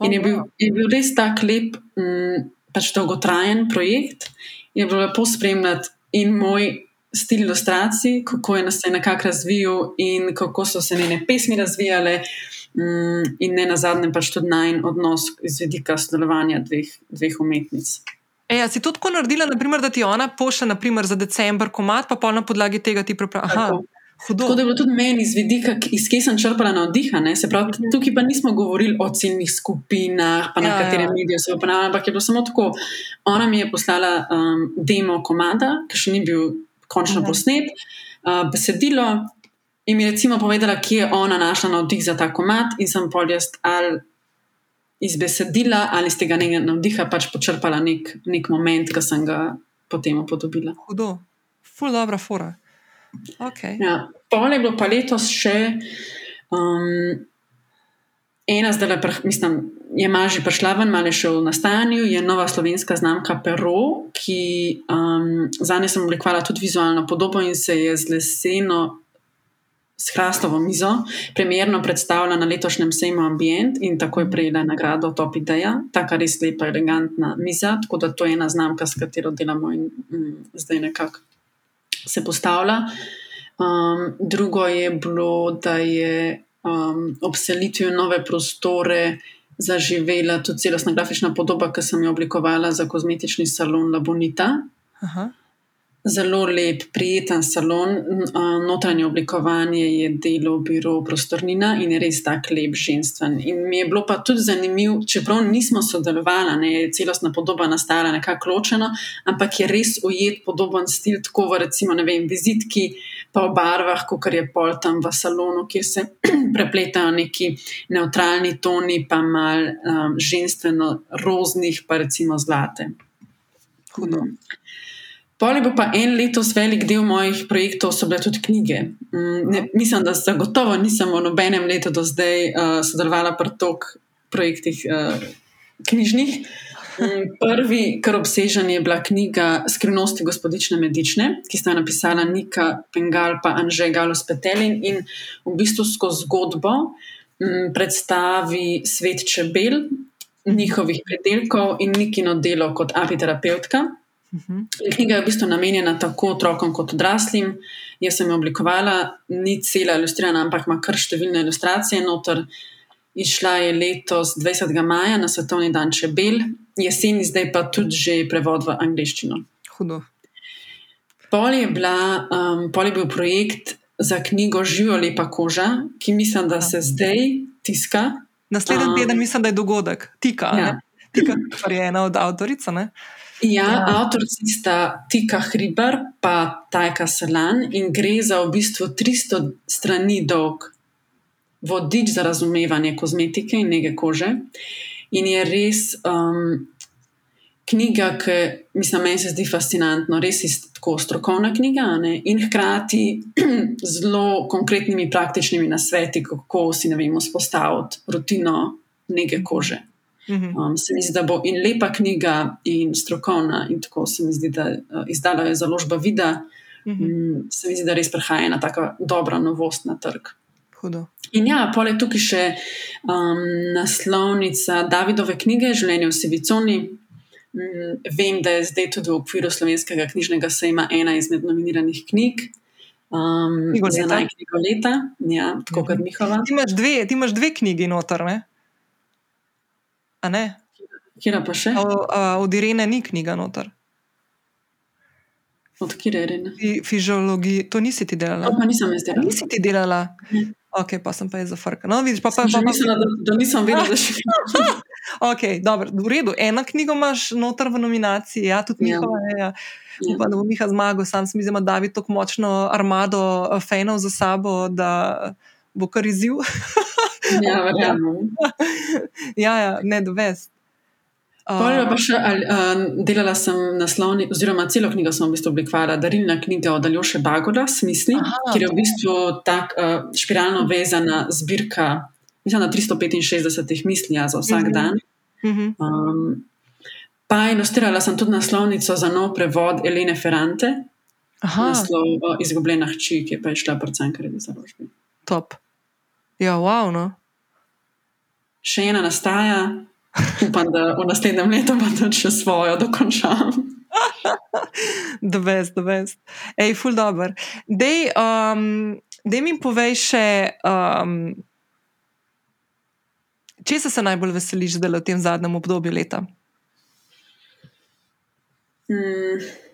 In je bil, je bil res tak lep, mm, pač dolgotrajen projekt. Je bilo lepo spremljati in moj stil ilustracij, kako je nas nekako razvijal in kako so se njene pesmi razvijale, um, in ne na zadnjem pač tudi najn odnos iz vidika sodelovanja dveh, dveh umetnic. E, ja, si to tako naredila, naprimer, da ti ona pošlje naprimer, za decembr komat, pa na podlagi tega ti pripravi. Tako da je bilo tudi meni iz vidika, iz kje sem črpala na vdiha. Mhm. Tukaj pa nismo govorili o ciljnih skupinah, pa na ja, katerem ja. mediju se upravlja, ampak je bilo samo tako. Ona mi je poslala um, demo komada, ki še ni bil končno uh mhm. posnet, uh, besedilo, in mi recimo povedala, kje je ona našla navdih za ta komat, in sem pol jaz ali iz besedila ali iz tega nekega navdiha pač počrpala nek, nek moment, ki sem ga potem upodobila. Hudo, ful dobra fora. Okay. Ja, pol je bilo pa letos še. Um, Ena zdaj, mislim, je maži prišla ven, malo še v nastajanju, je nova slovenska znamka Perro, ki um, za njo sem oblikovala tudi vizualno podobo in se je z leseno, s hrastovo mizo, primerno predstavila na letošnjem sejmu Ambient in tako je prejela nagrado Top Ideja, taka res lepa, elegantna miza. Tako da to je ena znamka, s katero delamo in um, zdaj nekako se postavlja. Um, drugo je bilo, da je um, ob selitvi v nove prostore zaživela tudi celostna grafična podoba, ki sem jo oblikovala za kozmetični salon La Bonita. Aha. Zelo lep, prijeten salon, notranje oblikovanje je delo, biro, prostornina in je res tako lep, ženstven. In mi je bilo pa tudi zanimivo, čeprav nismo sodelovali, ne, je celostna podoba nastala nekako ločeno, ampak je res ujet podoben stil, tako v recimo, ne vem, vizitki, pa v barvah, kot je pol tam v salonu, kjer se prepletajo neki neutralni toni, pa mal um, ženstveno roznih, pa recimo zlate. Hudo. Poli bo pa en letos velik del mojih projektov, so bile tudi knjige. Ne, mislim, da zagotovo nisem v nobenem letu do zdaj uh, sodelovala pri toliko projektih uh, knjižnih. Prvi, kar obsežen je bila knjiga Skrivnosti gospodične Medične, ki sta jo napisala Nika Pengal in Anžej Galus Petelin in v bistvu skozi zgodbo m, predstavi svet čebel, njihovih predelkov in Nikino delo kot apiterapeutka. Knjiga je v bistvu namenjena tako otrokom kot odraslim. Jaz sem jo oblikovala, ni cela ilustrirana, ampak ima kar številne ilustracije noter. Išla je letos 20. maja na Svetovni dan čebel, jeseni zdaj pa tudi že prevod v angliščino. Hudo. Pol je, bila, um, pol je bil projekt za knjigo Živo lepa koža, ki mislim, da se zdaj tiska. Naslednji Um, teden mislim, da je dogodek, Tika, Ja. ja. Tika kar je ena od avtoric. ne? Ja, Ja. avtorici sta Tika Hriber in Tajka Selan in gre za v bistvu 300 strani dolg vodič za razumevanje kozmetike in nege kože. In je res um, knjiga, ki mislim, meni se zdi fascinantna, res je tako strokovna knjiga ne, in hkrati zelo konkretnimi praktičnimi nasveti, kako si ne vemo spostaviti rutino nege kože. Mhm. Um, se mi zdi, da bo in lepa knjiga, in strokovna, in tako se mi zdi, da uh, izdala je založba Vida. Mhm. Um, se mi zdi, da res prihaja ena tako dobra novost na trg. Hudo. In ja, poleg tukaj še um, naslovnica Davidove knjige Življenje v Siviconi. Um, vem, da je zdaj tudi v okviru slovenskega knjižnega sejma ena izmed nominiranih knjig. Um, Knjigo za leta. naj knjigo leta, ja, tako Mhm. kot Mihova. Ti imaš dve, ti imaš dve knjigi noter, ne? A ne? Kira pa še? A, a, od Irene ni knjiga noter. Od kire je Rena? Fi, fiziologija, to nisi ti delala. To pa nisem jaz delala. Nisi ti delala. Ne. Ok, pa sem pa jaz zafrka. No, vidiš, pa pa, Sem že pa, pa, mislila, da, da nisem vedela, da še Ok, dobro, v redu. Ena knjiga imaš noter v nominaciji, ja, tudi Ja. njihova. Ja. Ja. Ja. Upam, da bo Miha zmagal, sam se mi zdi, da ima David tako močno armado eh, fanov za sabo, da bo kar izziv. Ja, verjamem. ja, ja, ne, da vest. Pol pa še, ali, uh, delala sem naslovni, oziroma celo knjigo sem v bistvu oblikovala, darilna knjiga od Aljoše Bagoda, Smisli, Aha. kjer je v bistvu tak uh, špiralno vezana zbirka, mislim, na 365 misli ja, za vsak Mhm. dan. Mhm. Um, pa ilustrirala sem tudi naslovnico za nov prevod Elene Ferrante, Aha, naslov uh, Izgubljena hči, ki je pa išla predvsem kar je založbi. top. Ja, wow, no. Še ena nastaja, upam, da v naslednjem letu pa tudi še svojo dokončam. The best, the best. Ej, ful dobr. Dej, um, dej mi povej še, um, česa se najbolj veseliš zdaj v tem zadnjem obdobju leta? Mm.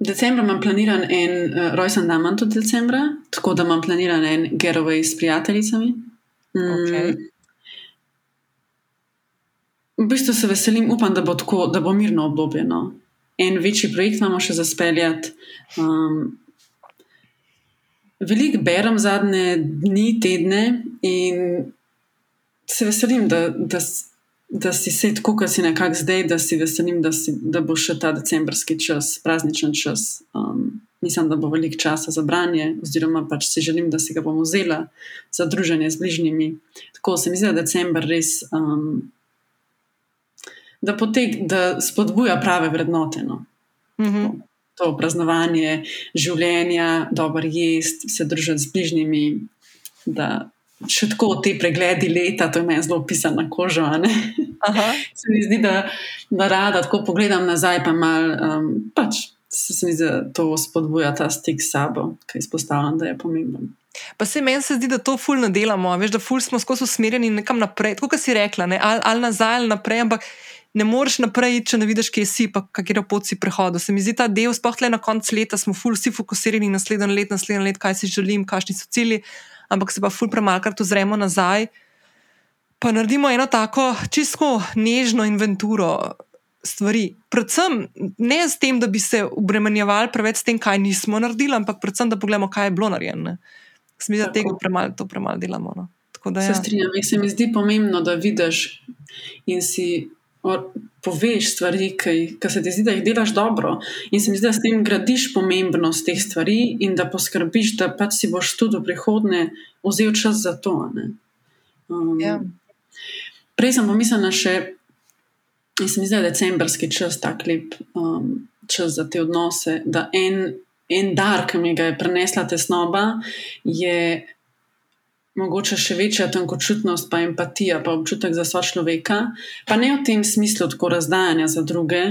Decembra imam planiran en uh, rojsten dan, imam tudi decembra, tako da imam planiran en getaway s prijateljicami. Mm. Okej. V bistvu se veselim, upam, da bo, tako, da bo mirno obdobje. No. en večji projekt imamo še zaspeljati. Um, Veliko berem zadnje dni, tedne in se veselim, da, da, da si se tako, kot si nekako zdaj, da si veselim, da, si, da bo še ta decembrski čas, prazničen čas. Um, mislim, da bo veliko časa za branje, oziroma pač si želim, da si ga bom vzela za druženje z bližnjimi. Tako se mi zdi, da decembr res. Um, Da, potek, da spodbuja prave vrednote. No. Mm -hmm. To, to praznovanje življenja, dobro jesti, se družiti z bližnjimi, da še tako te pregledi leta, to je meni zelo pisano na kožo. se mi zdi, da, da rada tako pogledam nazaj, pa mal, um, pač se, mi zdi, da to spodbuja ta stik s sabo, ki izpostavljam, da je pomemben. Pa se meni se zdi, da to fulno delamo, veš, da ful smo skozi usmerjeni nekam naprej, kot si rekla, ne, ali, ali nazaj ali naprej, ampak ne moreš naprej, če ne vidiš, kje si, pa katero pot si prehodil. Se mi zdi ta del, sploh le na koncu leta, smo ful vsi fokusirani na naslednji let, naslednji let, kaj si želim, kakšni so cilji ampak se pa ful premalkrat ozremo nazaj, pa naredimo eno tako čisto nežno inventuro stvari. Predvsem ne s tem, da bi se obremenjevali preveč s tem, kaj nismo naredili, ampak predvsem, da pogledamo, kaj je bilo narejeno. Smisel, da tega premalo, to premalo delamo. No. Da, ja. Se strinjam, se mi zdi pomembno, da vidiš in si poveš stvari, ki se ti zdi, da jih delaš dobro. In se mi zdi, da s tem gradiš pomembnost teh stvari in da poskrbiš, da pač si boš tudi v prihodnje vzel čas za to. Um, ja. Prej sem pomislila še, in se mi zdi, da je decembrski čas tako lep um, čas za te odnose. Da en, en dar, ki mi ga je prenesla tesnoba, je mogoče še večja tankočutnost, pa empatija, pa občutek za svoje človeka. Pa ne v tem smislu tako razdajanja za druge,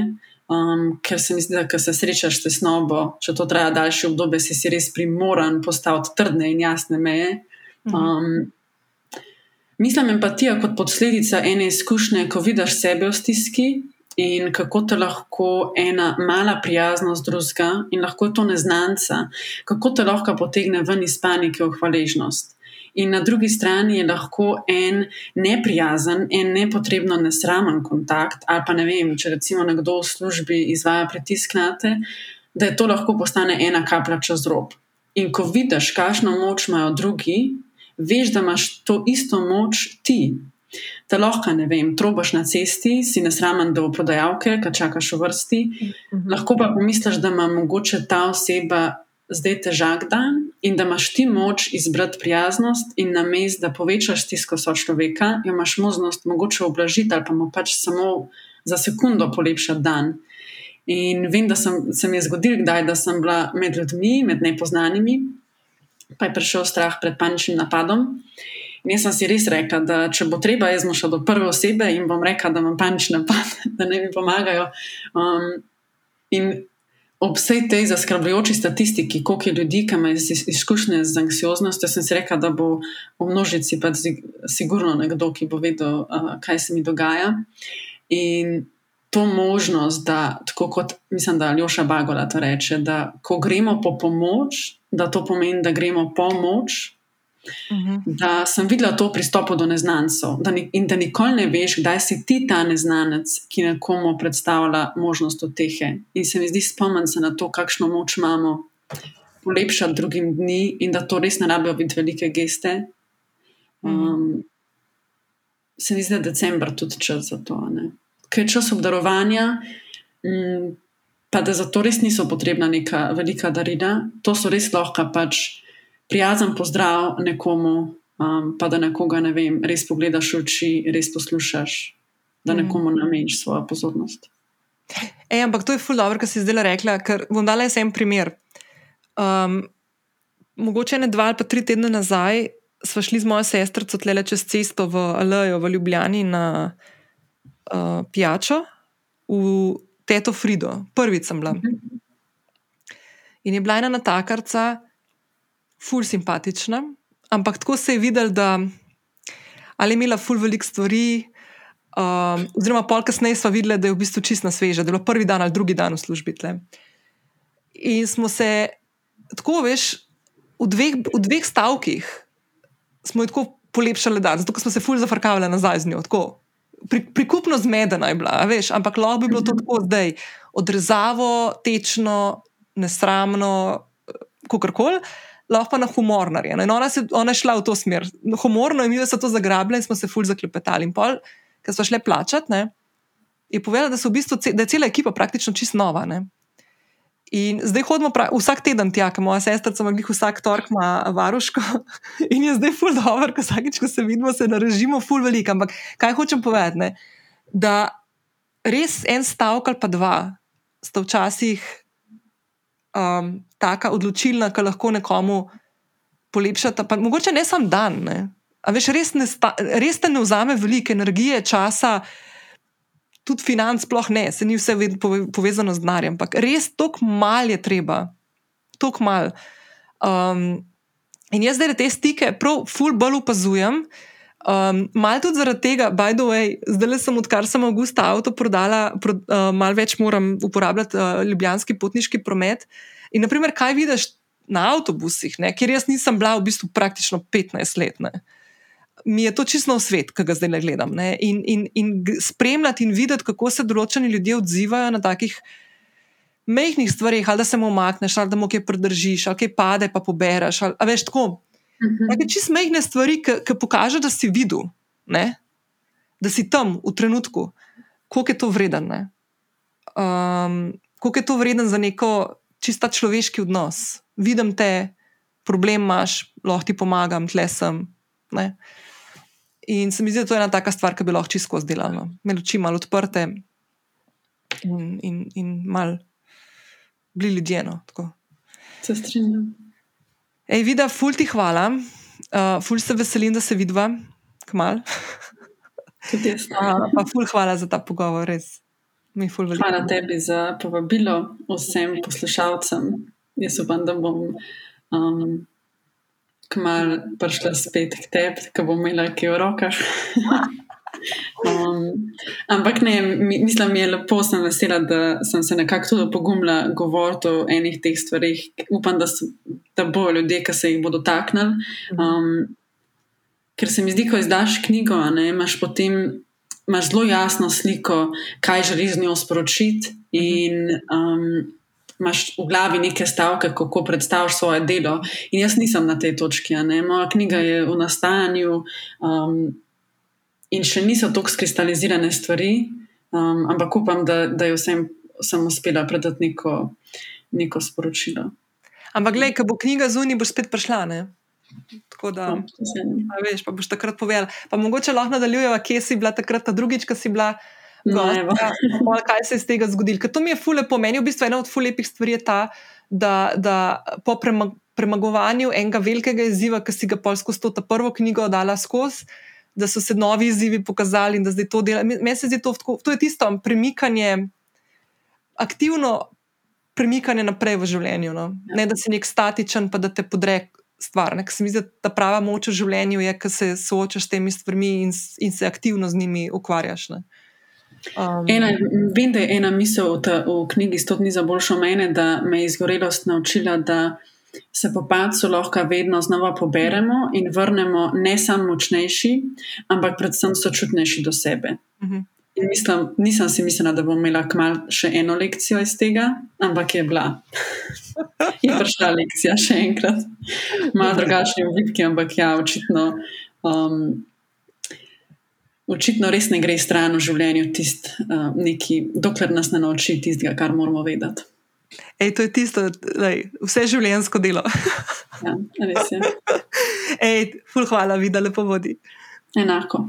um, ker se mi zdi, da ko se srečaš s tesnobo, če to traja daljše obdobje, si, si res primoran postaviti trdne in jasne meje. Mhm. Um, mislim, empatija kot posledica ene izkušnje, ko vidiš sebe v stiski. In kako te lahko ena mala prijaznost drugega, in lahko je to neznanca, kako te lahko potegne ven iz panike v hvaležnost in na drugi strani je lahko en neprijazen, en nepotrebno nesramen kontakt, ali pa ne vem, če recimo nekdo v službi izvaja pritisk na te, da je to lahko postane ena kaplja čez rob. In ko vidiš, kakšno moč imajo drugi, veš, da imaš to isto moč ti. Da lahko, ne vem, trobaš na cesti, si nesramen do prodajalke, ki čakaš v vrsti, mm -hmm. lahko pa pomisliš, da ima mogoče ta oseba zdaj težak dan in da imaš ti moč izbrati prijaznost in na mest, da povečaš stisko so človeka, jo imaš možnost mogoče oblažiti ali pa mu pač samo za sekundo polepšati dan. In vem, da sem, se mi je zgodil, kdaj, da sem bila med ljudmi, med nepoznanimi, pa je prišel strah pred paničnim napadom. In jaz sem si res rekla, da če bo treba, jaz bom šla do prve osebe in bom rekla, da imam panični napad, da ne mi pomagajo. Um, in ob vsej tej zaskrbljujoči statistiki, koliko je ljudi, ki imajo izkušnje z anksioznostjo, sem si rekla, da bo v množici pa sigurno nekdo, ki bo vedel, uh, kaj se mi dogaja. In to možnost, da tako kot mislim, da Aljoša Bagola to reče, da ko gremo po pomoč, da to pomeni, da gremo po pomoč. -hmm. Da sem videla to pristopu do neznancev da in da nikoli ne veš, kdaj si ti ta neznanec, ki nekomu predstavlja možnost utehe. In se mi zdi spomen se na to, kakšno moč imamo polepšati drugim dni in da to res ne rabijo biti velike geste. Um, se mi zdi, da je decembr tudi čas za to. Ker je čas obdarovanja. Um, Pa da za to res niso potrebna neka velika darila, to so res lahko pač prijazen pozdrav nekomu, um, pa da nekoga ne vem, res pogledaš v oči, res poslušaš, da mhm. nekomu nameniš svojo pozornost. E, ampak to je ful dobro, kar si zdaj rekla, ker bom dala en primer. Um, mogoče ne dva ali pa tri tedne nazaj smo šli z mojo sestrico tlele čez cesto v Alejo v Ljubljani na uh, pijačo v Teto Frido, prvič sem bila. Mhm. In je bila ena natakarca, ful simpatična, ampak tako se je videl, da ali je imela ful velik stvari. Um, oziroma, pol kasneje smo videli, da je v bistvu čist na sveže, da je bilo prvi dan ali drugi dan v službi. Tle. In smo se tako, veš, v dveh, v dveh stavkih smo tako polepšali dan, zato smo se ful zafrkavali nazaj z njo. Tako. pri, prikupno zmedena je bila, veš, ampak lahko bi bilo to tako zdaj, odrezavo, tečno, nesramno, kako koli. Lahko na humor narejeno. In ona, se, ona je šla v to smer, humorno, in mi smo to zagrabili in smo se ful zaklepetali. In pol, ker smo šli plačati, ne, je povedala, da, v bistvu, da je cela ekipa praktično čist nova. Ne. In zdaj hodimo pra, vsak teden tja, ker moja sestra ima vsak torek varuško in je zdaj ful dobro, ko vsakeč, ko se vidimo, se narežimo ful veliko. Ampak kaj hočem povedati? Ne? Res en stavek ali pa dva sta včasih um, taka odločilna, ki lahko nekomu polepšata. Pa, mogoče ne sam dan. Ne? A veš, res, ne sta, res te ne vzame veliko energije, časa tudi financ, sploh ne, se ni vse povezano z denarjem, ampak res tako mal je treba, tako mal. Um, in jaz zdaj te stike, prav, full bolj opazujem. Um, mal tudi zaradi tega, by the way, zdaj le sem, odkar sem avgusta avto prodala, pro, uh, mal več moram uporabljati uh, ljubljanski potniški promet. In, naprimer, kaj vidiš na avtobusih, ne, kjer jaz nisem bila v bistvu praktično 15 let. Ne mi je to čisto svet, ki ga zdaj le gledam. Ne? In, in, in spremljati in videti, kako se določeni ljudje odzivajo na takih mehkih stvarih, ali da se mu omakneš, ali da mu kaj pridržiš, ali kaj pade, pa pobereš. Ali, veš, tako. Mhm. Take čisto mehke stvari, ki pokažejo, da si videl, ne? da si tam v trenutku, koliko je to vreden. Um, koliko je to vreden za neko čisto človeški odnos. Vidim te, problem imaš, lahko ti pomagam, tle sem. Ne? In se mi zdi, da to je ena taka stvar, ki bi lahko čisto zdelala. No. Imeli oči malo odprte in, in, in malo bili ljudje. No, se strinjam. Ej, vida, ful ti hvala, uh, ful se veselim, da se vidva, kmal. Tudi jaz. Uh, pa ful hvala za ta pogovor, res. Hvala tebi za povabilo vsem poslušalcem. Jaz upam, da bom. Um, kmalo prišla spet k tebi, ki bo imela ki v rokah. um, ampak ne, mislim, mi je lepo, sem vesela, da sem se nekako tudi pogumila govoriti o enih teh stvarih. Upam, da, so, da bo ljudje, ki se jih bodo dotaknili. Um, ker se mi zdi, ko izdaš knjigo, ne, imaš potem. Imáš zelo jasno sliko, kaj želiš z njo sporočiti, in um, imaš v glavi neke stavke, kako predstaviš svoje delo. In jaz nisem na tej točki. Moja knjiga je v nastajanju um, in še niso tako skristalizirane stvari, um, ampak upam, da, da je vsem sem uspela predati neko, neko sporočilo. Ampak, gledaj, ko bo knjiga zunaj, boš spet prišla. Ne? Tako da, no, veš, pa boš takrat povedal. Pa mogoče lahko nadaljujeva, kje si bila takrat, ta drugič, ki si bila. Gosta, kaj se je iz tega zgodilo? Ker to mi je fule pomenilo, v bistvu ena od fulepih stvari je ta, da, da po premagovanju enega velikega izziva, ki si ga polsko s to prvo knjigo dala skozi, da so se novi izzivi pokazali in da zdaj to dela. Meni se zdi to, to je tisto premikanje, aktivno premikanje naprej v življenju. No? Ne da si nek statičen, pa da te podre. Stvar, Ker se mi zdi, da prava moč v življenju je, da se soočaš s temi stvarmi in, in se aktivno z njimi ukvarjaš. Ne. Um, ena, vem, da je ena misel v, ta, v knjigi Sto dni za boljšo mene, da me je izgorelost naučila, da se po pacu lahko vedno znova poberemo in vrnemo ne samo močnejši, ampak predvsem sočutnejši do sebe. Uh mhm. -huh. mislim, nisem si mislila, da bom imela kmal še eno lekcijo iz tega, ampak je bila. je prišla lekcija še enkrat, malo drugačni vidki, ampak ja, očitno. Um, očitno res ne gre stran v življenju, tist, uh, neki, dokler nas ne nauči tistega, kar moramo vedeti. Ej, to je tisto, lej, vse življenjsko delo. ja, res je. Ej, ful, hvala, videla lepo vodi. Enako.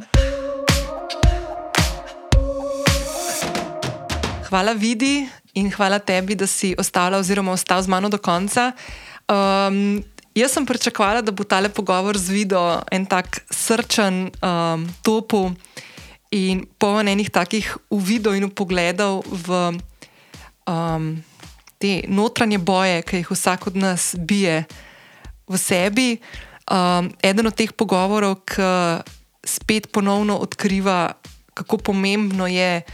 Hvala, vidi, in hvala tebi, da si ostala oziroma ostal z mano do konca. Um, Jaz sem pričakovala, da bo tale pogovor z video en tak srčen, um, topu in poln enih takih uvidov in pogledov v um, te notranje boje, ki jih vsak od nas bije v sebi. Um, eden od teh pogovorov, ki spet ponovno odkriva, kako pomembno je,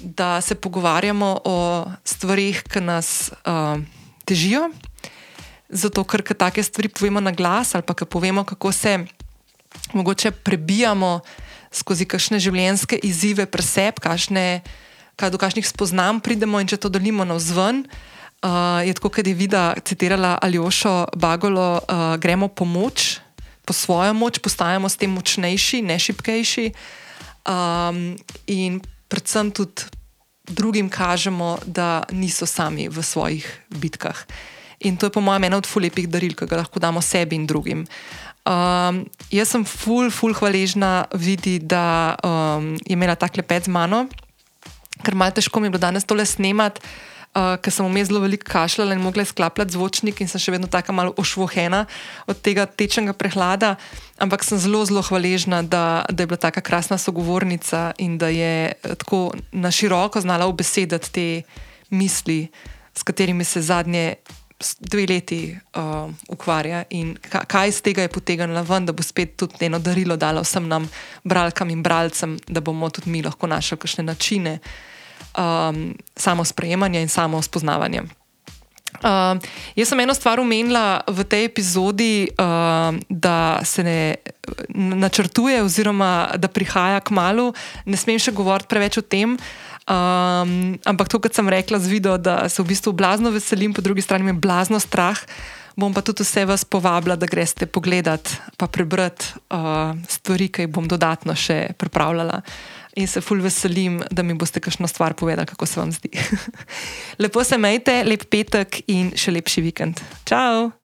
da se pogovarjamo o stvarih, ki nas um, težijo zato ker take stvari povemo na glas ali pa povemo, kako se mogoče prebijamo skozi kakšne življenjske izzive, preseb, kakšne, kaj do kakšnih spoznam pridemo in če to delimo na vzven. Uh, je tako, kot je vida citirala Aljošo Bagolo, uh, gremo po moč, po svojo moč, postajamo s tem močnejši, ne šipkejši. Um, in predvsem tudi drugim kažemo, da niso sami v svojih bitkah. In to je, po mojem, ena od fulepih daril, ki ga lahko damo sebi in drugim. Um, jaz sem ful, ful hvaležna vidi, da um, je imela tak lepet z mano, ker malo težko mi je bilo danes tole snemati. Uh, ker sem vmes zelo veliko kašljala in mogla sklapljati zvočnik, in sem še vedno tako malo ošvohena od tega tečnega prehlada. Ampak sem zelo, zelo hvaležna, da, da je bila tako krasna sogovornica in da je eh, tako na široko znala obesedati te misli, s katerimi se zadnje dve leti uh, ukvarja in kaj iz tega je potegnila ven, da bo spet tudi eno darilo dala vsem nam, bralkam in bralcem, da bomo tudi mi lahko našli kakšne načine um, samo sprejemanja in samo spoznavanja. Uh, jaz sem eno stvar umenila v tej epizodi, uh, da se ne načrtuje, oziroma da prihaja k malu. Ne smem še govoriti preveč o tem. Um, ampak to, kar sem rekla z video, da se v bistvu blazno veselim, po drugi strani me blazno strah, bom pa tudi vse vas povabila, da greste pogledat in prebrati uh, stvari, ki jih bom dodatno še pripravljala in se ful veselim, da mi boste kakšno stvar povedali, kako se vam zdi. Lepo se majte, lep petek in še lepši vikend. Ciao!